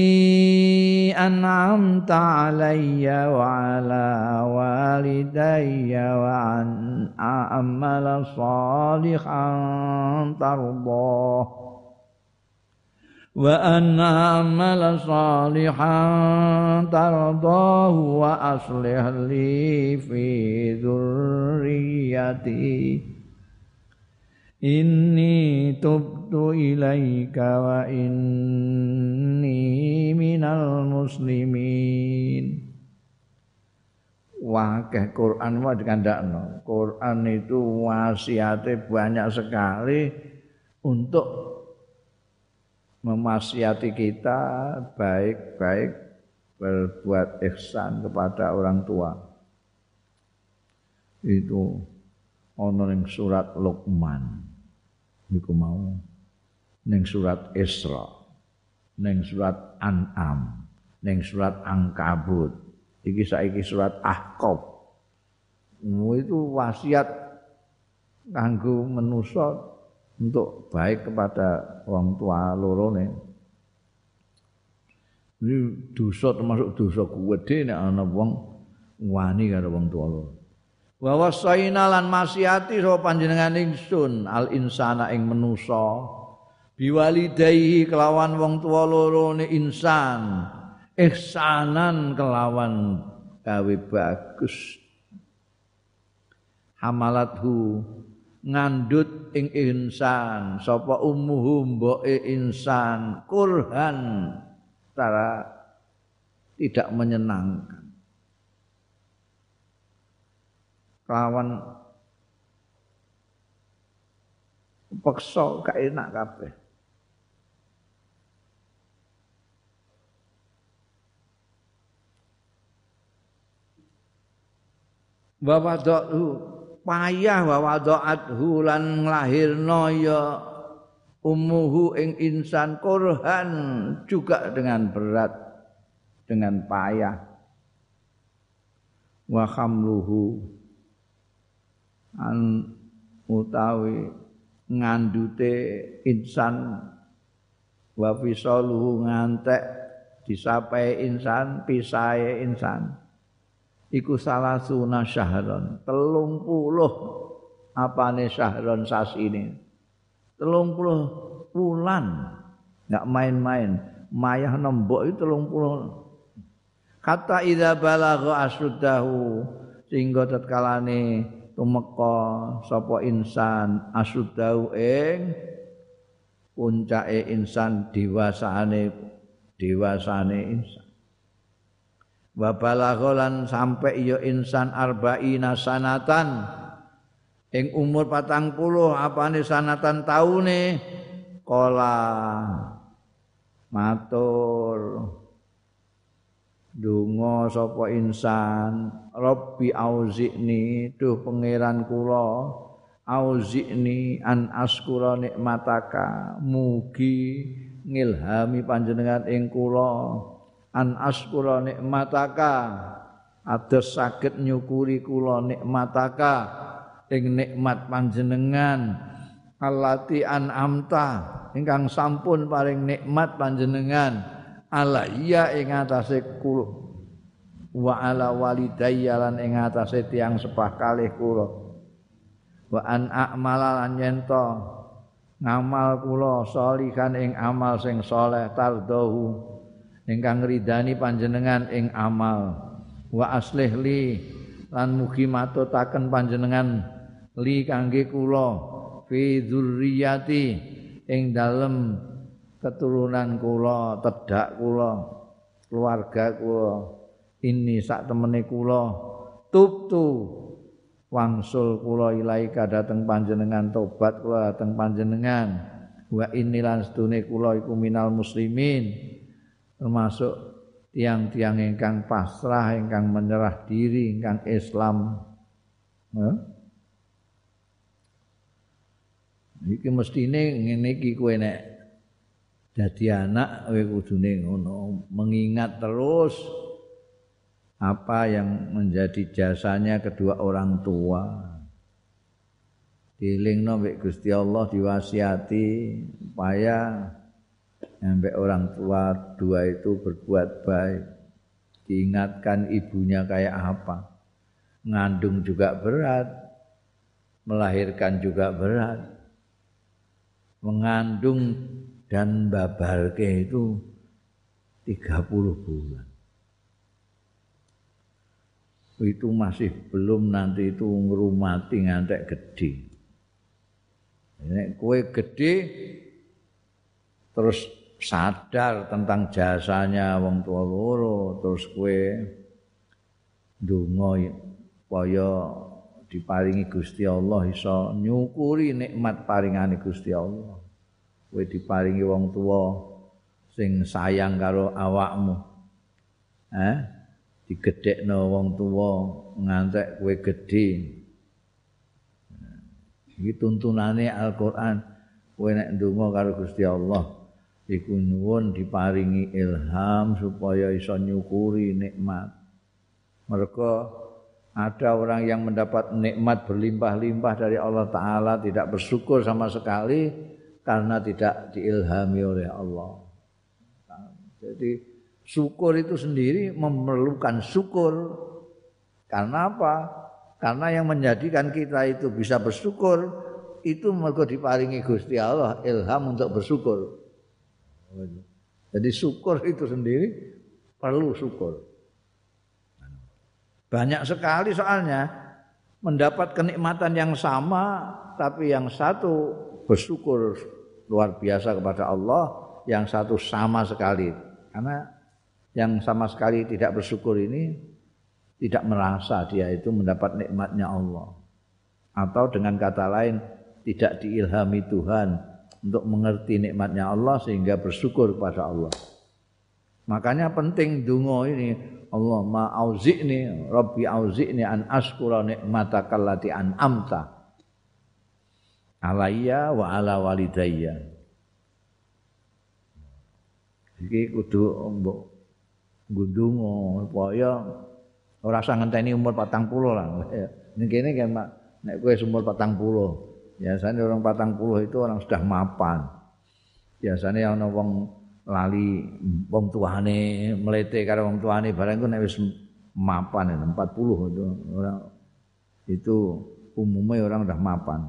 أنعمت علي وعلى والدي وأن أعمل صالحا ترضاه. وأن أعمل صالحا ترضاه وأصلح لي في ذريتي Inni tubtu ilaika wa inni minal muslimin. Wakeh Quran wa dikandakno. Quran itu wasiate banyak sekali untuk memasiati kita baik-baik berbuat ihsan kepada orang tua. Itu ana ning surat Luqman. niku mau ning surat Isra ning surat An'am ning surat Angkabut iki saiki surat Ahqaf itu wasiat kanggo manusa untuk baik kepada orang tua lorone. Ini dosa termasuk dosa gede nek ana wong wani karo wong tua loro. Wa wasaina lan masiati sapa panjenengan ingsun al insana ing manusa biwalidayhi kelawan wong tuwa loro ne insan ihsanan kelawan gawe bagus. Hamalathu ngandut ing insan sapa ummuhu mboke insan kurhan secara tidak menyenangkan. Lawan peksa gak enak kabeh. Wa wada'u payah wa wada'athu lan nglahirno ya umuhu ing insan kurhan juga dengan berat dengan payah. Wa khamluhu an utawi ngandute insan. Wa fisaluhu ngantek disapai insan pisahe insan iku salah suna syahron. Telung puluh apane syahron sasine? Telung puluh bulan nggak main-main. Mayah nembok itu telung puluh kata idza balagha asuddahu sehingga tatkalane tumeka sapa insan asuddahu ing puncake insan dewasane dewasane insan wa balagholan sampai ya insan arba'ina sanatan. Ing umur patang puluh apane sanatan taune? Kola. Matur. Donga sapa insan? Rabbi auzikni duh pangeran kula. Auzikni an askura nikmataka. Mugi ngilhami panjenengan ing kula an askura nikmataka. Ada sakit nyukuri kula nikmataka. Ing nikmat panjenengan. Alati an amta. Ingkang sampun paling nikmat panjenengan. Ala iya ing atase kula wa ala walidayya lan ing atase tiyang sepah kalih kula. Wa an a'mala lan yento ngamal kula salihan ing amal sing saleh tardahu ingkang ridani panjenengan ing amal. Wa aslih li lan mugi matutaken panjenengan li kangge kula fi dzurriyyati ing dalem keturunan kula tedak kula keluarga kula. Ini sak temene kula tuptu wangsul kula ilaika dateng panjenengan tobat kula dateng panjenengan. Wa inilan sedune kula iku minal muslimin termasuk tiang-tiang ingkang pasrah, ingkang menyerah diri, ingkang Islam. Ya. Iki mestine ngene iki kowe nek dadi anak kowe kudune ngono, mengingat terus apa yang menjadi jasanya kedua orang tua. Dilingno mek Gusti Allah diwasiati supaya sampai orang tua dua itu berbuat baik. Diingatkan ibunya kayak apa. Ngandung juga berat. Melahirkan juga berat. Mengandung dan babarke itu 30 bulan. Itu masih belum nanti itu ngerumati ngantek gede. Ini kue gede terus sadar tentang jasanya wong tua loro terus kue ndonga kaya diparingi Gusti Allah iso nyukuri nikmat paringane Gusti Allah. Kowe diparingi wong tua sing sayang karo awakmu. Eh? Digedhekno wong tua ngantek kowe gedhe. Iki tuntunane Al-Qur'an. Kowe nek ndonga karo Gusti Allah iku diparingi ilham supaya iso nyukuri nikmat. Mereka ada orang yang mendapat nikmat berlimpah-limpah dari Allah Ta'ala tidak bersyukur sama sekali karena tidak diilhami oleh Allah. Jadi syukur itu sendiri memerlukan syukur. Karena apa? Karena yang menjadikan kita itu bisa bersyukur itu mergo diparingi Gusti Allah ilham untuk bersyukur. Jadi syukur [laughs] itu sendiri perlu syukur. Banyak sekali soalnya mendapat kenikmatan yang sama tapi yang satu bersyukur luar biasa kepada Allah, yang satu sama sekali. Karena yang sama sekali tidak bersyukur ini tidak merasa dia itu mendapat nikmatnya Allah. Atau dengan kata lain tidak diilhami Tuhan untuk mengerti nikmatnya Allah sehingga bersyukur kepada Allah. Makanya penting dungo ini Allah ma auzi'ni rabbi auzi'ni an askura nikmataka allati an'amta alayya wa ala walidayya. Iki kudu mbok ngundungo supaya Ora usah ngenteni umur 40 lah. [laughs] Ning kene kan nek kowe umur 40. Biasanya orang 40 itu orang sudah mapan. Biasanya ana wong lali wong tuane melete karo wong tuane barang nek wis mapan 40 itu orang itu umumnya orang udah mapan.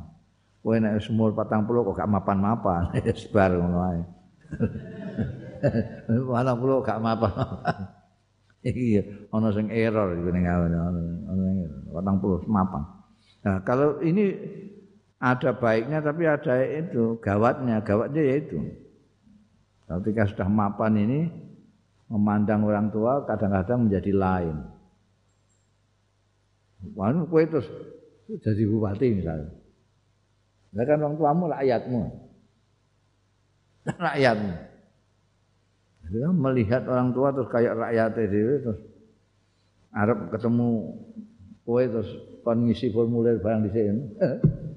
Kowe nek umur 40 kok gak mapan-mapan, [laughs] sebar ngono ae. [laughs] 40 gak mapan-mapan. [laughs] Iya, ana sing error iku ning ngene ana 40 mapan. Nah, kalau ini ada baiknya tapi ada itu gawatnya, gawatnya yaitu ketika sudah mapan ini memandang orang tua kadang-kadang menjadi lain. Wah, kowe terus jadi bupati misalnya. Lah kan orang tuamu rakyatmu. [laughs] Rakyatmu. Ya, melihat orang tua terus kayak rakyat itu terus Arab ketemu kowe terus kon ngisi formulir barang di sini. [laughs]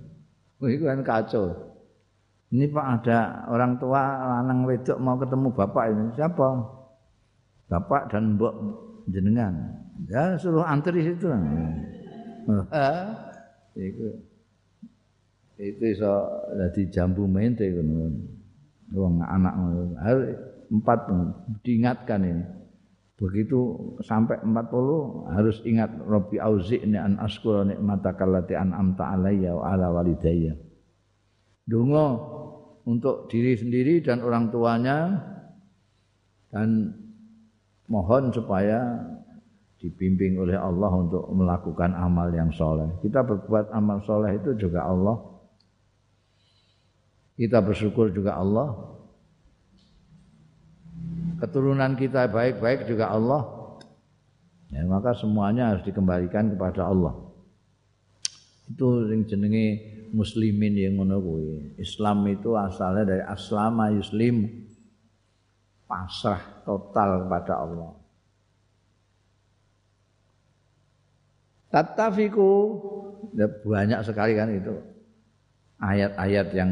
Itu kan kacau. Ini Pak ada orang tua lanang wedok mau ketemu bapak ini. Siapa? Bapak dan mbok jenengan. Ya suruh antri situ. itu itu iso dadi jambu mente ngono. Wong anak ngono empat diingatkan ini. Begitu sampai empat puluh harus ingat Rabbi auzi'ni an askura nikmataka allati an'amta alayya wa ala walidayya. Dungo untuk diri sendiri dan orang tuanya dan mohon supaya dibimbing oleh Allah untuk melakukan amal yang soleh. Kita berbuat amal soleh itu juga Allah. Kita bersyukur juga Allah keturunan kita baik-baik juga Allah. Ya, maka semuanya harus dikembalikan kepada Allah. Itu yang jenenge muslimin yang kuwi. Islam itu asalnya dari aslama yuslim pasrah total kepada Allah. Tatafiku ya banyak sekali kan itu ayat-ayat yang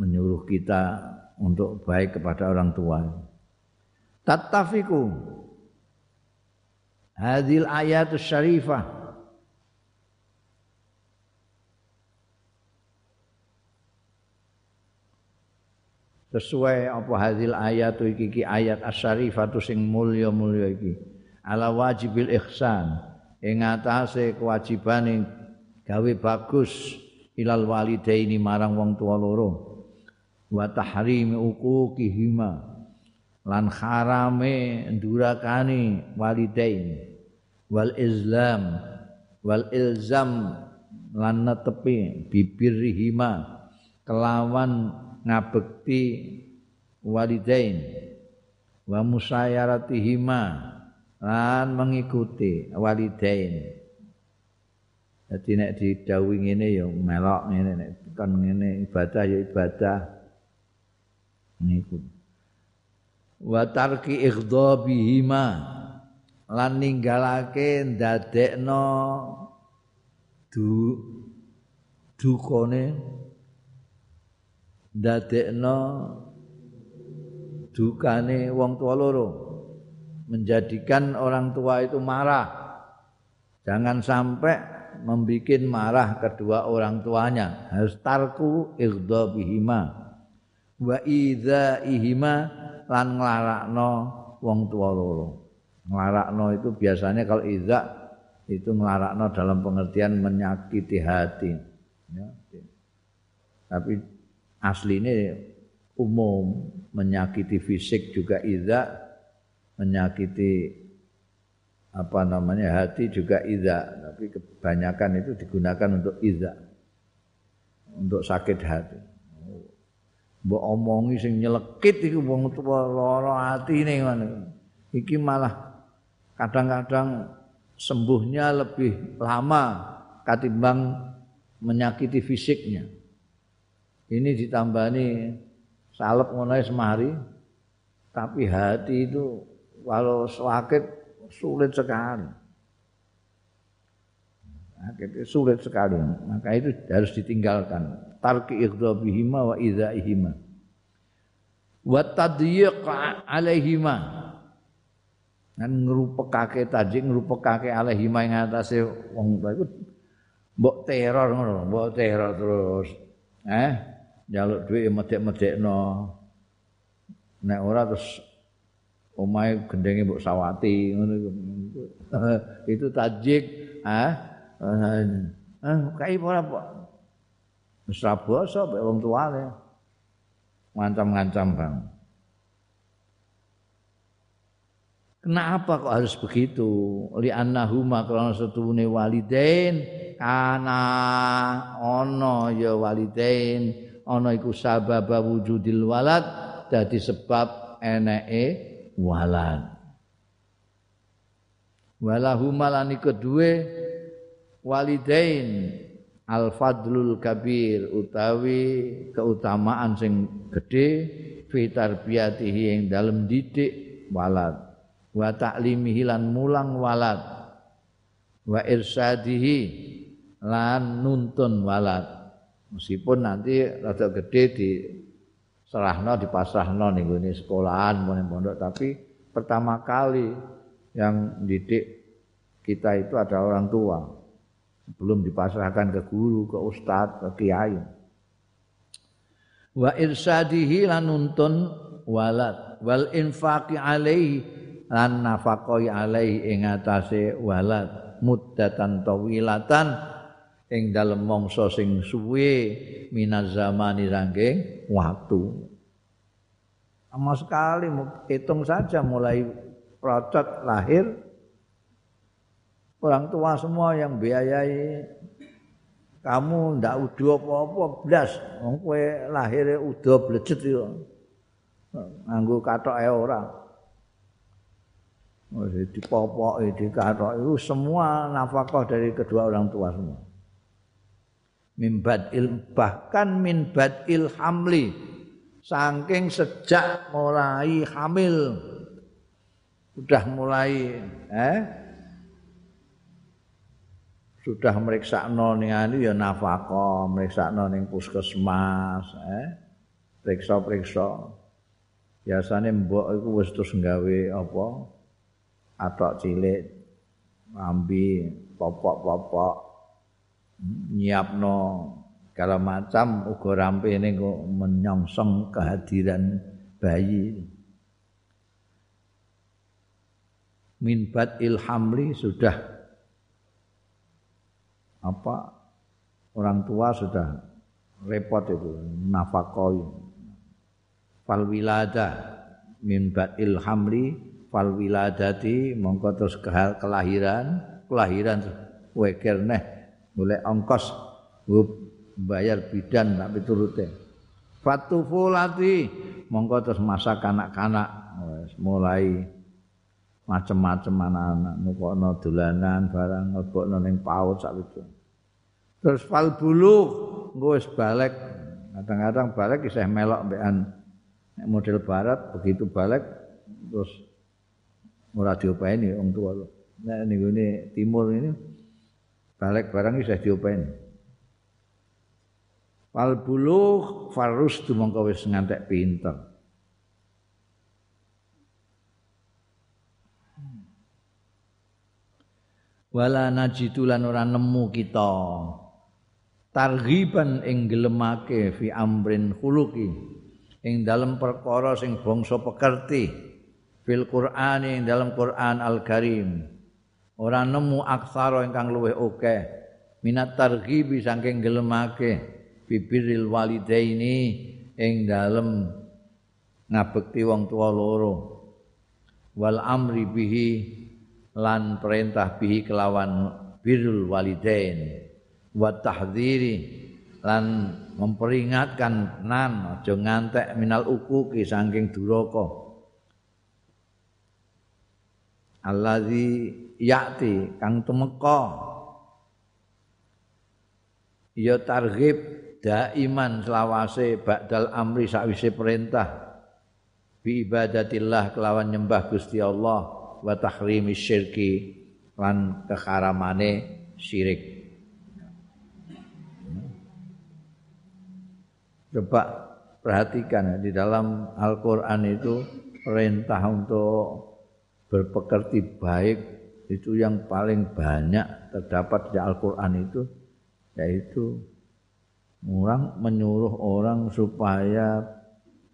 menyuruh kita untuk baik kepada orang tua tattafiku hadil ayat syarifah. Sesuai apa hadil ayat iki iki ayat asyarifatu sing mulya-mulya iki. Ala wajibil ihsan. Ing atase kewajibane gawe bagus ilal walidaini marang wong tua loro. Wa tahrimi uquqihima lan harame ndurakani walidain. Wal islam wal ilzam lan netepi bibirihima kelawan ngabekti walidain. Wa musayaratihima lan mengikuti walidain. Jadi nek didhawuhi ngene ya melok ngene nek kan ngene ibadah ya ibadah. Ngikuti wa tarki ighdabihima. Lan ninggalake ndadekno du dukone. Ndadekno dukane wong tua loro. Menjadikan orang tua itu marah. Jangan sampai membikin marah kedua orang tuanya. Harus tarku ighdabihima. Wa idzaihima lan nglarakno wong tua loro. Nglarakno itu biasanya kalau iza itu nglarakno dalam pengertian menyakiti hati ya. tapi aslinya umum menyakiti fisik juga iza menyakiti apa namanya hati juga iza tapi kebanyakan itu digunakan untuk iza untuk sakit hati mbok omongi sing nyelekit iku wong tuwa lara atine ngono iki malah kadang-kadang sembuhnya lebih lama ketimbang menyakiti fisiknya. Ini ditambani salep ngono semari, tapi hati itu kalau sakit sulit sekali. Sakit sulit sekali, maka itu harus ditinggalkan. Tarki ighdabihima wa idzaihima. Wa tadyiq alaihima. Kan ngrupekake tajik ngrupekake alaihi ing atase wong iku mbok teror ngono mbok teror terus. Eh njaluk dhuwit medek-medekno nek ora terus omahe gendenge mbok sawati ngono [laughs] itu tajik ah eh kae ora wis basa wong tuane. Ngancam-ngancam bang. Kenapa kok harus begitu? Li annahuma karena setune walidain? Kana ono ya walidain. Ono iku sabab wujudil walad dadi sebab eneke walad. Walahuma lan kedue walidain al fadlul kabir utawi keutamaan sing gedhe fi tarbiyatihi ing dalem didik walad. Wa ta'limihi lan mulang walad. Wa irsadihi lan nuntun walad. Meskipun nanti rada gede di serahno dipasrahno ning ngene sekolahan pondok tapi pertama kali yang didik kita itu ada orang tua belum dipasrahkan ke guru ke ustadz ke kiai. Wa irsadihi lan nuntun walad wal infaqi alaihi lan nafaqoi alaihi ing atase walad muddatan tawilatan ing dalem mangsa sing suwe minaz zamani saking waktu sama sekali hitung saja mulai procot lahir orang tua semua yang biayai. Kamu ndak udah apa-apa blas. Wong kowe lahir udah blejet yo. Nganggo katoke ora. Oh, dipopok, dikatok. Itu semua nafkah dari kedua orang tua semua. Mimbad il bahkan min il hamli. Saking sejak mulai hamil. Sudah mulai eh sudah meriksa ning anu ya nafkah, meriksa ning puskesmas, eh periksa-periksa. Biasanya mbok iku wis terus nggawe apa? atok cilik ambi popok-popok nyiapno segala macam uga rampene kok menyongsong kehadiran bayi minbat ilhamli sudah apa? Orang tua sudah repot itu nafakoi. Fal wilada minbat ilhamli fal wiladati mongko terus kelahiran kelahiran weker neh mulai ongkos bayar bidan tak piturute. Fatufulati mongko terus masa kanak-kanak mulai macem-macem anak-anak nukono dolanan barang ngelbokno ning paut sak itu terus fal bulu wis balik kadang-kadang balik isih melok mbekan model barat begitu balik terus ora diopeni wong tua lho. Nek niku timur ini balik barang bisa diopeni. Wal buluh farus mongko wis ngantek pinter. Wala najidu lan ora nemu kita. Targhiban ing gelemake fi amrin khuluqi ing dalem perkara sing bangsa pekerti fil Qur'ani dalam Qur'an Al-Karim. Ora nemu aksara ingkang luwih akeh minat targhibi saking gelemake bibiril walidaini ing dalem ngabekti wong tua loro wal amri bihi lan perintah bihi kelawan birrul walidain. Wa tahdhiri lan memperingatkan nan aja ngantek minal ukuki saking duraka. Allazi yati kang tumeka. Ya targhib daiman selawase ba'dal amri sakwise perintah bi ibadatillah kelawan nyembah Gusti Allah wa tahrimi syirki lan keharamane syirik. Coba perhatikan di dalam Al-Quran itu perintah untuk berpekerti baik itu yang paling banyak terdapat di Al-Quran itu yaitu orang menyuruh orang supaya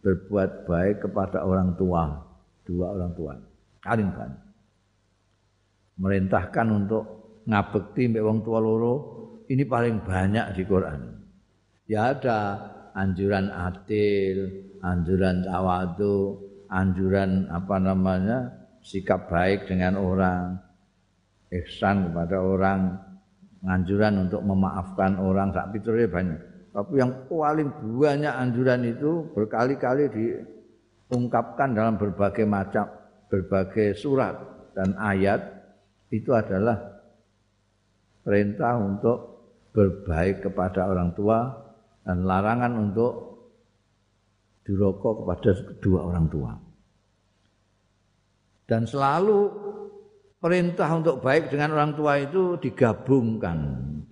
berbuat baik kepada orang tua dua orang tua paling banyak merintahkan untuk ngabekti mbek wong tua loro ini paling banyak di Quran ya ada anjuran adil, anjuran tawadu, anjuran apa namanya sikap baik dengan orang, ihsan kepada orang, anjuran untuk memaafkan orang, sak banyak. Tapi yang paling banyak anjuran itu berkali-kali diungkapkan dalam berbagai macam, berbagai surat dan ayat itu adalah perintah untuk berbaik kepada orang tua dan larangan untuk duraka kepada kedua orang tua. Dan selalu perintah untuk baik dengan orang tua itu digabungkan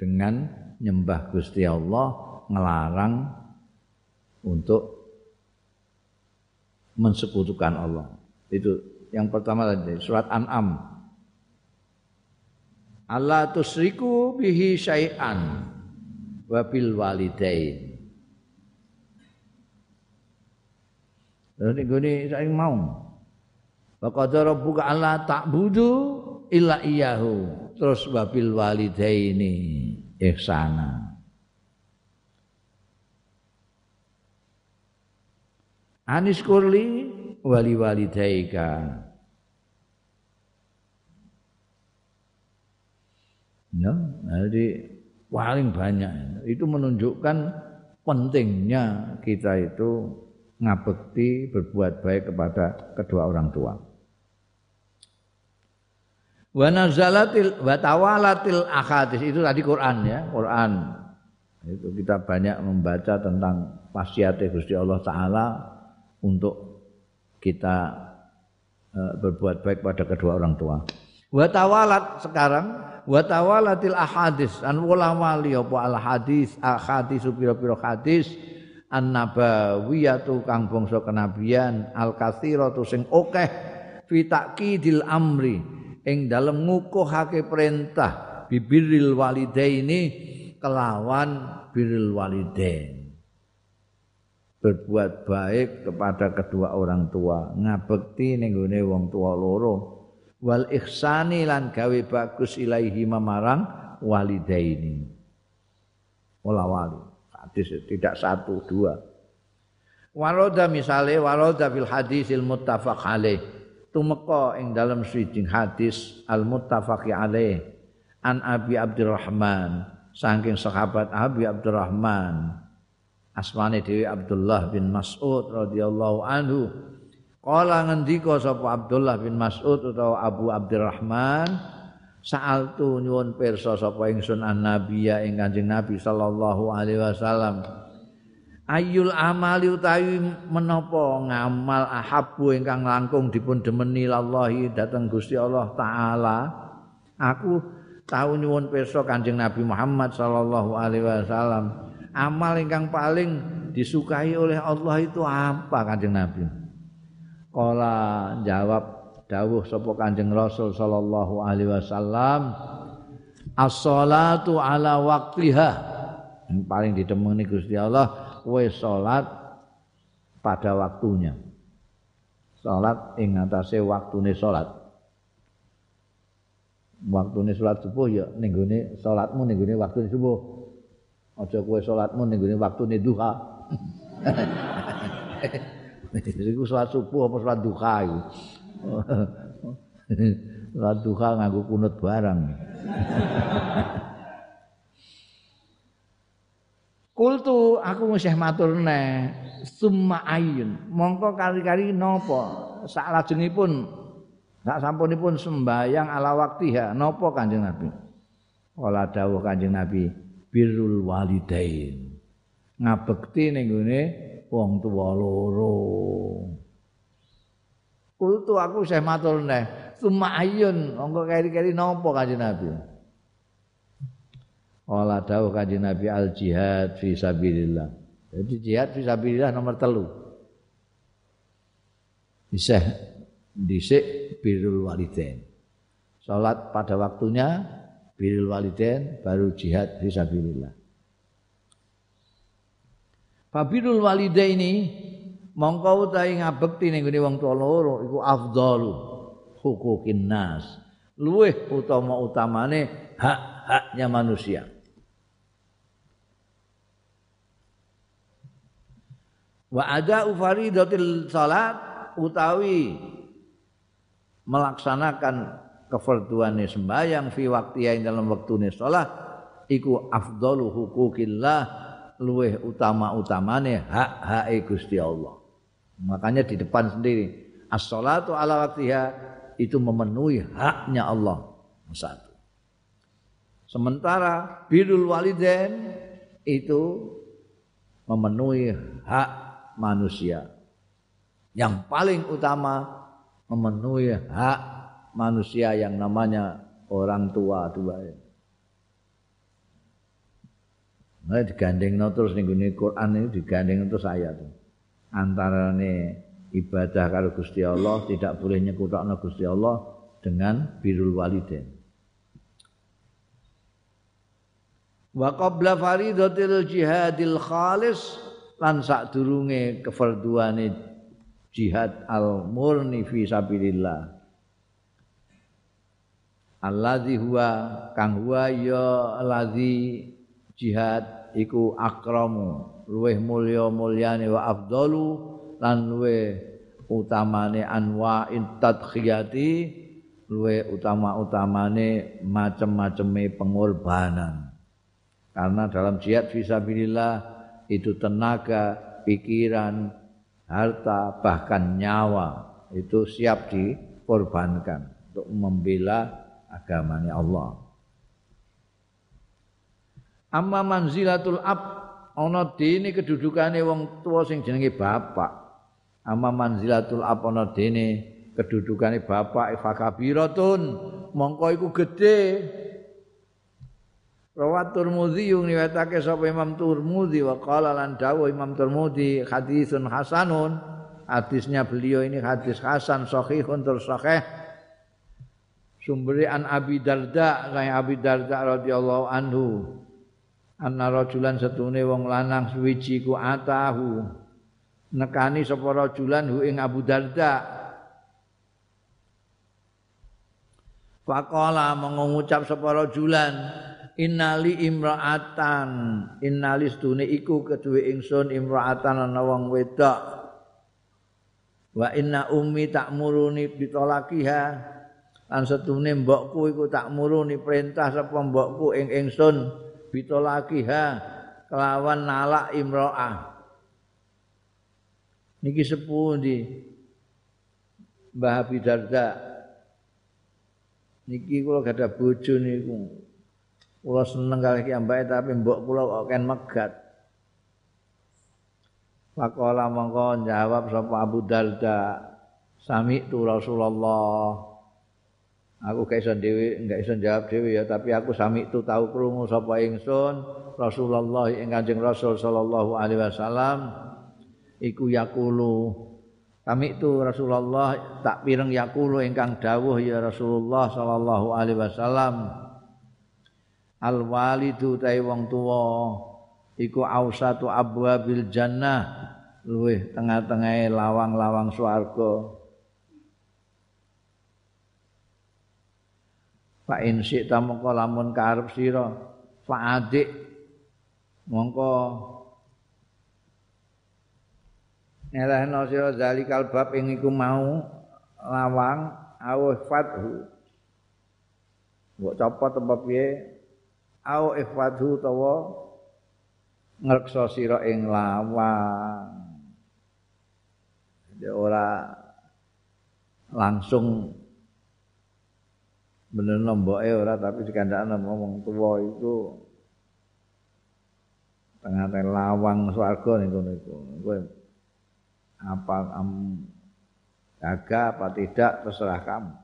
dengan nyembah Gusti Allah, ngelarang untuk mensekutukan Allah. Itu yang pertama tadi surat An'am. Allah tusriku bihi syai'an wabil walidain. Lalu ini saya mau. Faqad rabbuka alla ta'budu illa iyyahu. Terus wabil walidaini ihsana. Anis kurli wali walidaika. No, jadi paling banyak. Itu menunjukkan pentingnya kita itu ngabekti berbuat baik kepada kedua orang tua. Wa nazalatil wa tawalatil itu tadi Quran ya, Quran. Itu kita banyak membaca tentang wasiat Gusti Allah taala untuk kita uh, berbuat baik pada kedua orang tua. Wa tawalat sekarang wa tawalatil ahadis. An wali apa al hadis ahadis pira-pira hadis. An nabawiyatu kang bangsa kenabian al katsiratu sing akeh fi taqidil amri. Ing dalem ngukuhake perintah bibiril walidaini kelawan birrul walidain berbuat baik kepada kedua orang tua. Ngabekti ning wong tua loro. Wal ihsani lan gawe bagus ilaihi mamarang walidaini. Wala wali. Hadis tidak satu dua. Waroda misale waroda fil hadisil muttafaq alaih. Tumeka ing dalam swijing hadis al muttafaqi alaih. An abi abdurrahman. Saking sahabat abi abdurrahman asmane dewi abdullah bin mas'ud radhiyallahu anhu. Kala ngendika sapa Abdullah bin Mas'ud utawa Abu Abdurrahman Sa'altu nyuwun pirsa sapa ingsun annabiya ing Kanjeng Nabi sallallahu alaihi wasallam. Ayul amali utawi menapa ngamal ahabbu ingkang langkung dipun demeni lallahi dhateng Gusti Allah taala. Aku tahu nyuwun pirsa Kanjeng Nabi Muhammad sallallahu alaihi wasallam amal ingkang paling disukai oleh Allah itu apa Kanjeng Nabi Kala jawab dawuh sapa Kanjeng Rasul sallallahu alaihi wasallam As-salatu ala waqtiha. Yang paling ditemeni Gusti Allah kowe salat pada waktunya. Salat ing atase waktune salat. salat subuh ya ning gone salatmu ning subuh. Aja kowe salatmu ning gone waktune duha. Iku salat subuh apa salat duha iku. Salat duha nganggo kunut barang. Kultu aku mesti matur neh summa ayun mongko kali-kali napa sak lajengipun sak sampunipun sembayang ala waktiha napa Kanjeng Nabi Kala dawuh Kanjeng Nabi birrul walidain ngabekti ning gone wong tuwa loro Kultu aku mesti matur neh summa ayun mongko kali-kali napa Kanjeng Nabi Ola dawuh kanjeng Nabi al jihad fi sabilillah. Jadi jihad fi sabilillah nomor telu. Bisa dhisik birrul walidain. Salat pada waktunya birrul walidain baru jihad fi sabilillah. Fabirul walidaini mongko utahe ngabekti ning gone wong tuwa loro iku afdalu hukukin nas. Luweh utama-utamane hak-haknya manusia. wa ada ufaridatil salat utawi melaksanakan kefarduane sembahyang fi waktiya ing dalam waktune salat iku afdalu hukukillah luweh utama-utamane hak-hake Gusti Allah. Makanya di depan sendiri as-salatu ala waktiha itu memenuhi haknya Allah. Satu. Sementara birrul walidain itu memenuhi hak manusia. Yang paling utama memenuhi hak manusia yang namanya orang tua dua. Nah, digandeng terus nih gini Quran ini digandeng terus ayat antara nih ibadah kalau Gusti Allah tidak boleh nyekutakno Gusti Allah dengan birul walidain. Wa qabla faridatil jihadil khalis lan sadurunge kefarduane jihad al murni fi sabilillah alladzi huwa kang huwa ya alladzi jihad iku akramu luweh mulya mulyane wa afdalu lan luweh utamane anwa'in tadkhiyati luweh utama-utamane macem-maceme pengorbanan. Karena dalam jihad fisabilillah itu tenaga, pikiran, harta, bahkan nyawa itu siap dikorbankan untuk membela agamanya Allah. Amma manzilatul ab ana dene kedudukane wong tua sing jenenge bapak. Amma manzilatul ab ana dene kedudukane bapak fakabiratun mongko iku gedhe Rawat Turmudi yung niwetake sapa Imam Turmudi wa qala lan dawuh Imam Turmudi hadisun hasanun hadisnya beliau ini hadis hasan sahihun terus sahih sumberi an Abi Darda kaya Abi Darda radhiyallahu anhu. Anna rajulan setune wong lanang suwiji ku atahu. Nekani sapa rajulan hu ing Abu Darda. Faqala mengucap sapa rajulan innali imra'atan. Innali stune iku kedue ingsun imra'atan ana wong wedok. Wa inna ummi ta'muruni bitolakiha lan setune mbokku iku takmuruni perintah sapa mbokku ing ingsun bitolakiha kelawan nalak imra'ah niki sepundi Mbah Abi Darda. Niki kula gadah bojo niku. Kula seneng kali kiambake tapi mbok kula kok ken megat. Pakola mongko jawab sapa Abu Darda. Sami tu Rasulullah aku gak iso dhewe enggak iso jawab dhewe ya tapi aku sami tu tahu krungu sapa ingsun Rasulullah ing Kanjeng Rasul sallallahu alaihi wasallam iku yakulu kami itu Rasulullah tak pireng yakulu ingkang dawuh ya Rasulullah sallallahu alaihi wasallam. Al walidu tai wong tuwa iku ausatu abwabil jannah. Luweh tengah-tengahe lawang-lawang swarga fa in syi'ta mongko lamun karep sira? Fa adik mongko ngelehno sira zalikal bab ing iku mau lawang awuh fathu mbok copot apa piye? Au ihfadhu tawa ngreksa sira ing lawang. Jadi ora langsung bener nomboke ora tapi dikandakno ngomong tuwa itu tengah-tengah lawang swarga niku niku kowe apa kamu jaga apa tidak terserah kamu.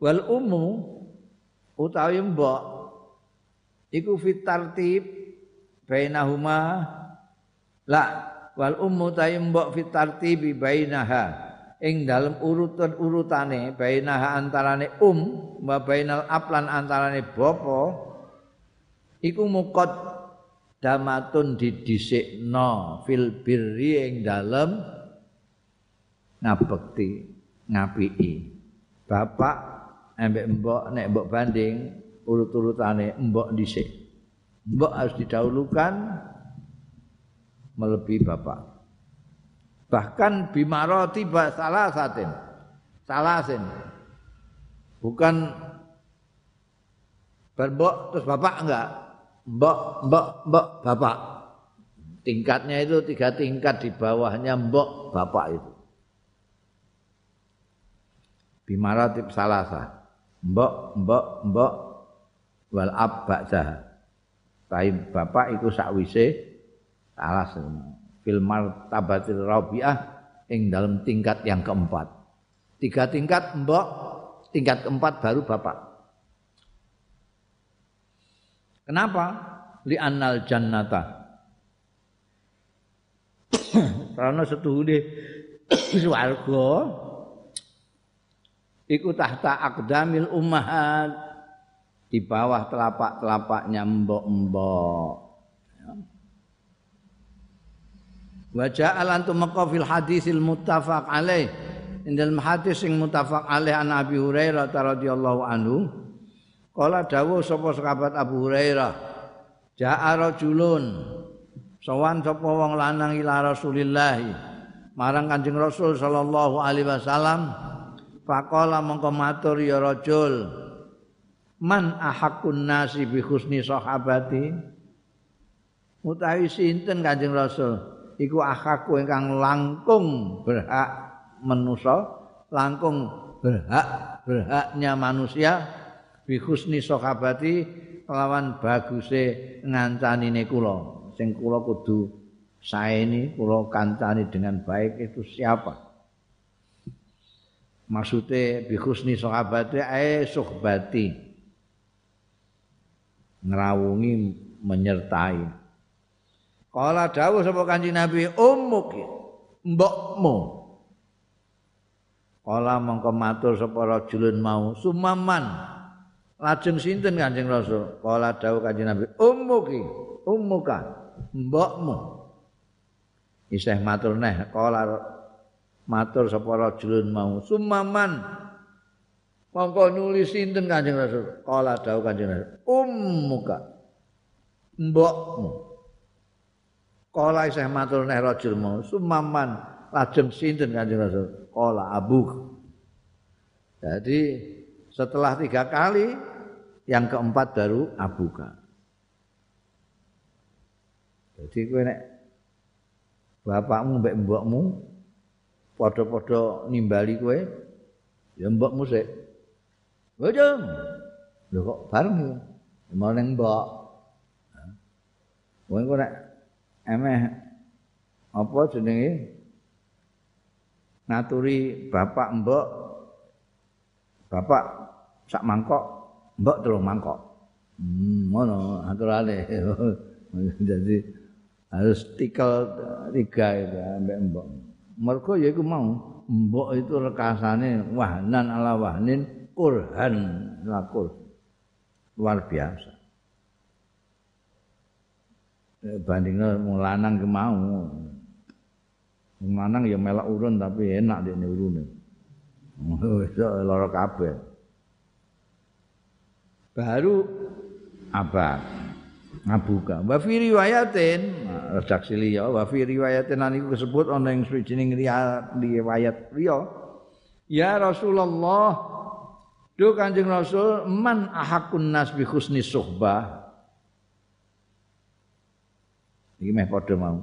Wal umu utawi mbok iku fitartib bainahuma la wal ummu ta'i mbok fitartibi bainaha ing dalem urutan urutane bainaha antarane um wa bainal aplan antarane bapa iku mukot damatun didhisikno fil birri ing dalem ngabekti ngapiki. Bapak embek mbok nek mbok banding urut-urutane mbok dhisik. Mbok harus didahulukan melebihi bapak bahkan bimaroti salah satin. Salasin bukan berbok terus bapak enggak? Mbok mbok mbok bapak. Tingkatnya itu tiga tingkat di bawahnya mbok bapak itu. Bimaratib salasa mbok mbok mbok. Wal ba'dah Tapi bapak itu sakwise salah fil martabatil rabi'ah ing dalam tingkat yang keempat. Tiga tingkat mbok. Tingkat keempat baru bapak. Kenapa? Li annal jannata. [coughs] Karena setuhune [coughs] swarga. Iku tahta aqdamil ummahat. Di bawah telapak-telapaknya mbok-mbok. Wa ja'al antum fil hadisil muttafaq alaih. Indal hadis sing muttafaq alaih an Abi Hurairah radhiyallahu anhu Kala dawuh sapa sahabat Abu Hurairah, ja'a rajulun sowan sapa wong lanang ila Rasulillah marang Kanjeng Rasul sallallahu alaihi wasallam faqala mongko matur ya rajul man ahakun nasi bi husni sahabati utawi sinten Kanjeng Rasul iku ahaku ingkang langkung berhak. manusa langkung berhak berhaknya manusia bi husni sahabati lawan baguse ngancanine kula. Sing kula kudu saeni kula kancani dengan baik itu siapa? Maksudnya bi husni sahabati ae suhbati. Ngrawungi menyertai kala dawuh sapa kanjeng Nabi ummuk mbokmu kala mongko matur sapa rajulun mau sumaman Lajeng sinten Kanjeng Rasul? Kala dawuh Kanjeng Nabi, ummuki, ummuka, mbokmu. Isih matur neh, kala matur sapa rajulun mau, sumaman. Mongko nulis sinten Kanjeng Rasul? Kala dawuh Kanjeng Rasul, ummuka, mbokmu. Kala isih matur neh rajul mau, sumaman. Lajeng sinten Kanjeng Rasul? Kala abuk. Jadi setelah tiga kali yang keempat baru abuka jadi kowe nek bapakmu mbek mbokmu padha-padha nimbali kowe ya mbokmu sik Bojong. Lho kok bareng ya? Mau neng mbok. Kowe kok nek emeh apa jenenge? Ngaturi bapak mbok bapak sak mangkok mbok telung mangkok. Hmm ngono aturane [laughs] jadi harus tikel tiga itu ambek mbok. Mergo ya iku mau mbok itu rekasane wahnan ala wahnin kurhan lakul. Luar biasa bandingnya lanang ke mau lanang ya melak urun tapi enak dia urun [laughs] Iso lara kabeh. Baru apa? Ngabuka. Wa fi riwayatin, redaksi liya, wa fi riwayatin niku disebut ana ing suwijining riwayat liya. Ya Rasulullah, do Kanjeng Rasul, man ahakun nas bi husni suhbah. Iki meh padha mau.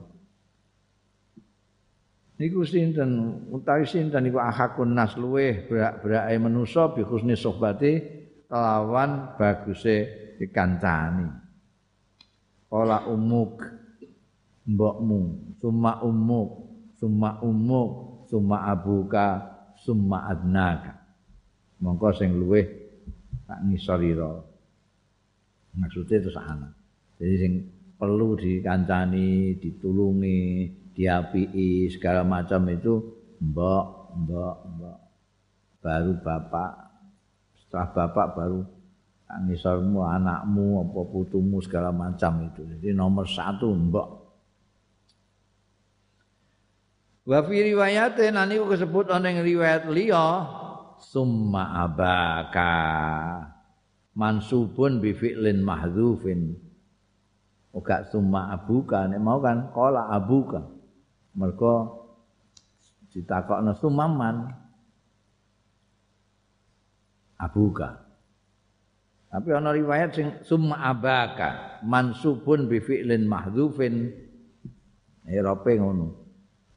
Niku sinten utawi sinten niku ahakun nas luweh berak-berake manusa bi husni sohbati kelawan baguse dikancani. Ola umuk mbokmu, summa umuk, summa umuk, summa abuka, summa adnaka. Mongko sing luweh tak ngisorira. Maksudnya itu sana. Jadi sing perlu dikancani, ditulungi, diapii segala macam itu mbok mbok mbok. Baru bapak setelah bapak baru ngisormu anakmu apa putumu segala macam itu. Jadi nomor satu mbok. Wa fi riwayatin aniku disebut ana ing riwayat liya summa abaka. Mansubun bi fi'lin mahdzufin Uga summa abuka. Nek mau kan qala abuka. Mergo ditakokno sumaman. Abuka. Tapi ana riwayat sing summa abaka. Mansubun bi fi'lin mahdzufin erope ngono.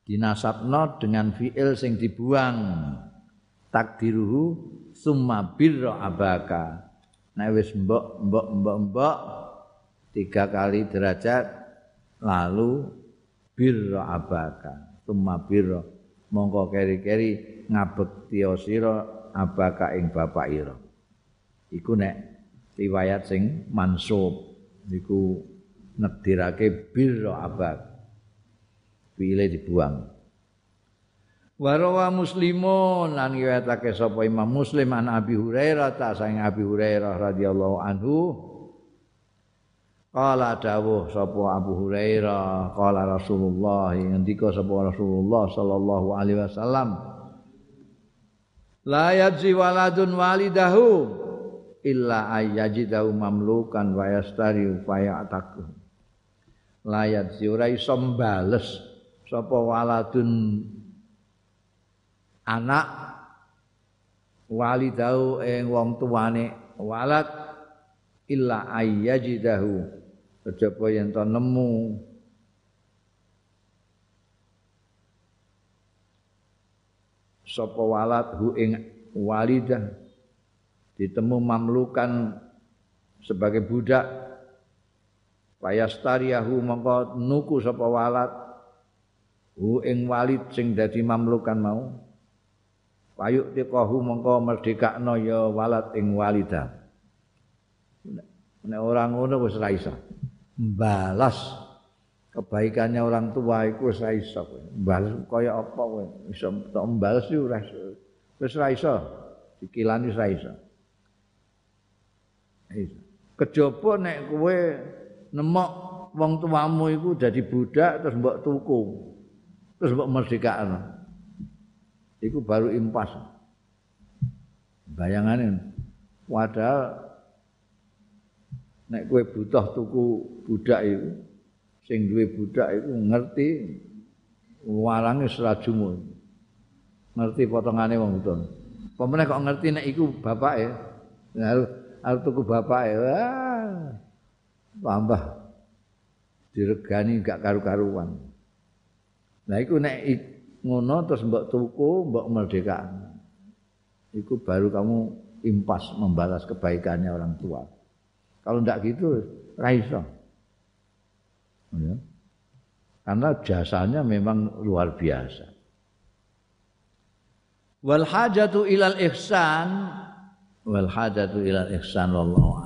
Dinasabno dengan fi'il sing dibuang. Takdiruhu summa birra abaka. Nek wis mbok mbok mbok mbok tiga kali derajat lalu birra abaka. Tumma birra. Mongko keri-keri ngabekti sira abaka ing bapak ira. Iku nek riwayat sing mansub iku nedirake birra abak pile dibuang. Warawa muslimun lan riwayatake sapa Imam Muslim an Abi Hurairah ta saing Abi Hurairah radhiyallahu anhu Kala dawuh sapa Abu Hurairah, kala Rasulullah ngendika sapa Rasulullah sallallahu alaihi wasallam. La yajzi waladun walidahu illa ayyajidahu mamlukan wa yastari fayataku. La yajzi ora iso mbales sapa waladun anak walidahu ing wong tuane walad illa ayyajidahu kejaba yen to nemu? Sapa walad hu ing walidah? Ditemu mamlukan sebagai budak. Payastariyahu mongko nuku sapa walad hu ing walid sing dadi mamlukan mau. Payuk tikahu mongko merdekakno ya walad ing walidah. Nek ora ngono wis ra iso balas kebaikannya orang tua iku wis ra iso kowe. Balas kaya apa kowe? Iso tok balas yo ora iso. Wis ra iso. Dikilani ra iso. Kejaba nek kowe nemok wong tuamu iku dadi budak terus mbok tuku. Terus mbok merdekakno. Iku baru impas. Bayangane padahal nek kowe butuh tuku budak iku sing duwe budak iku ngerti walange serajumu ngerti potongane wong itu pemenang kok ngerti nek iku bapake? Harus harus tuku bapake. Wah tambah diregani gak karu-karuan. Nah iku nek ngono terus mbok tuku mbok merdeka iku baru kamu impas membalas kebaikannya orang tua Kalau tidak gitu, raiso. Ya. Karena jasanya memang luar biasa. Wal hajatu ilal ihsan wal hajatu ilal ihsan wallahu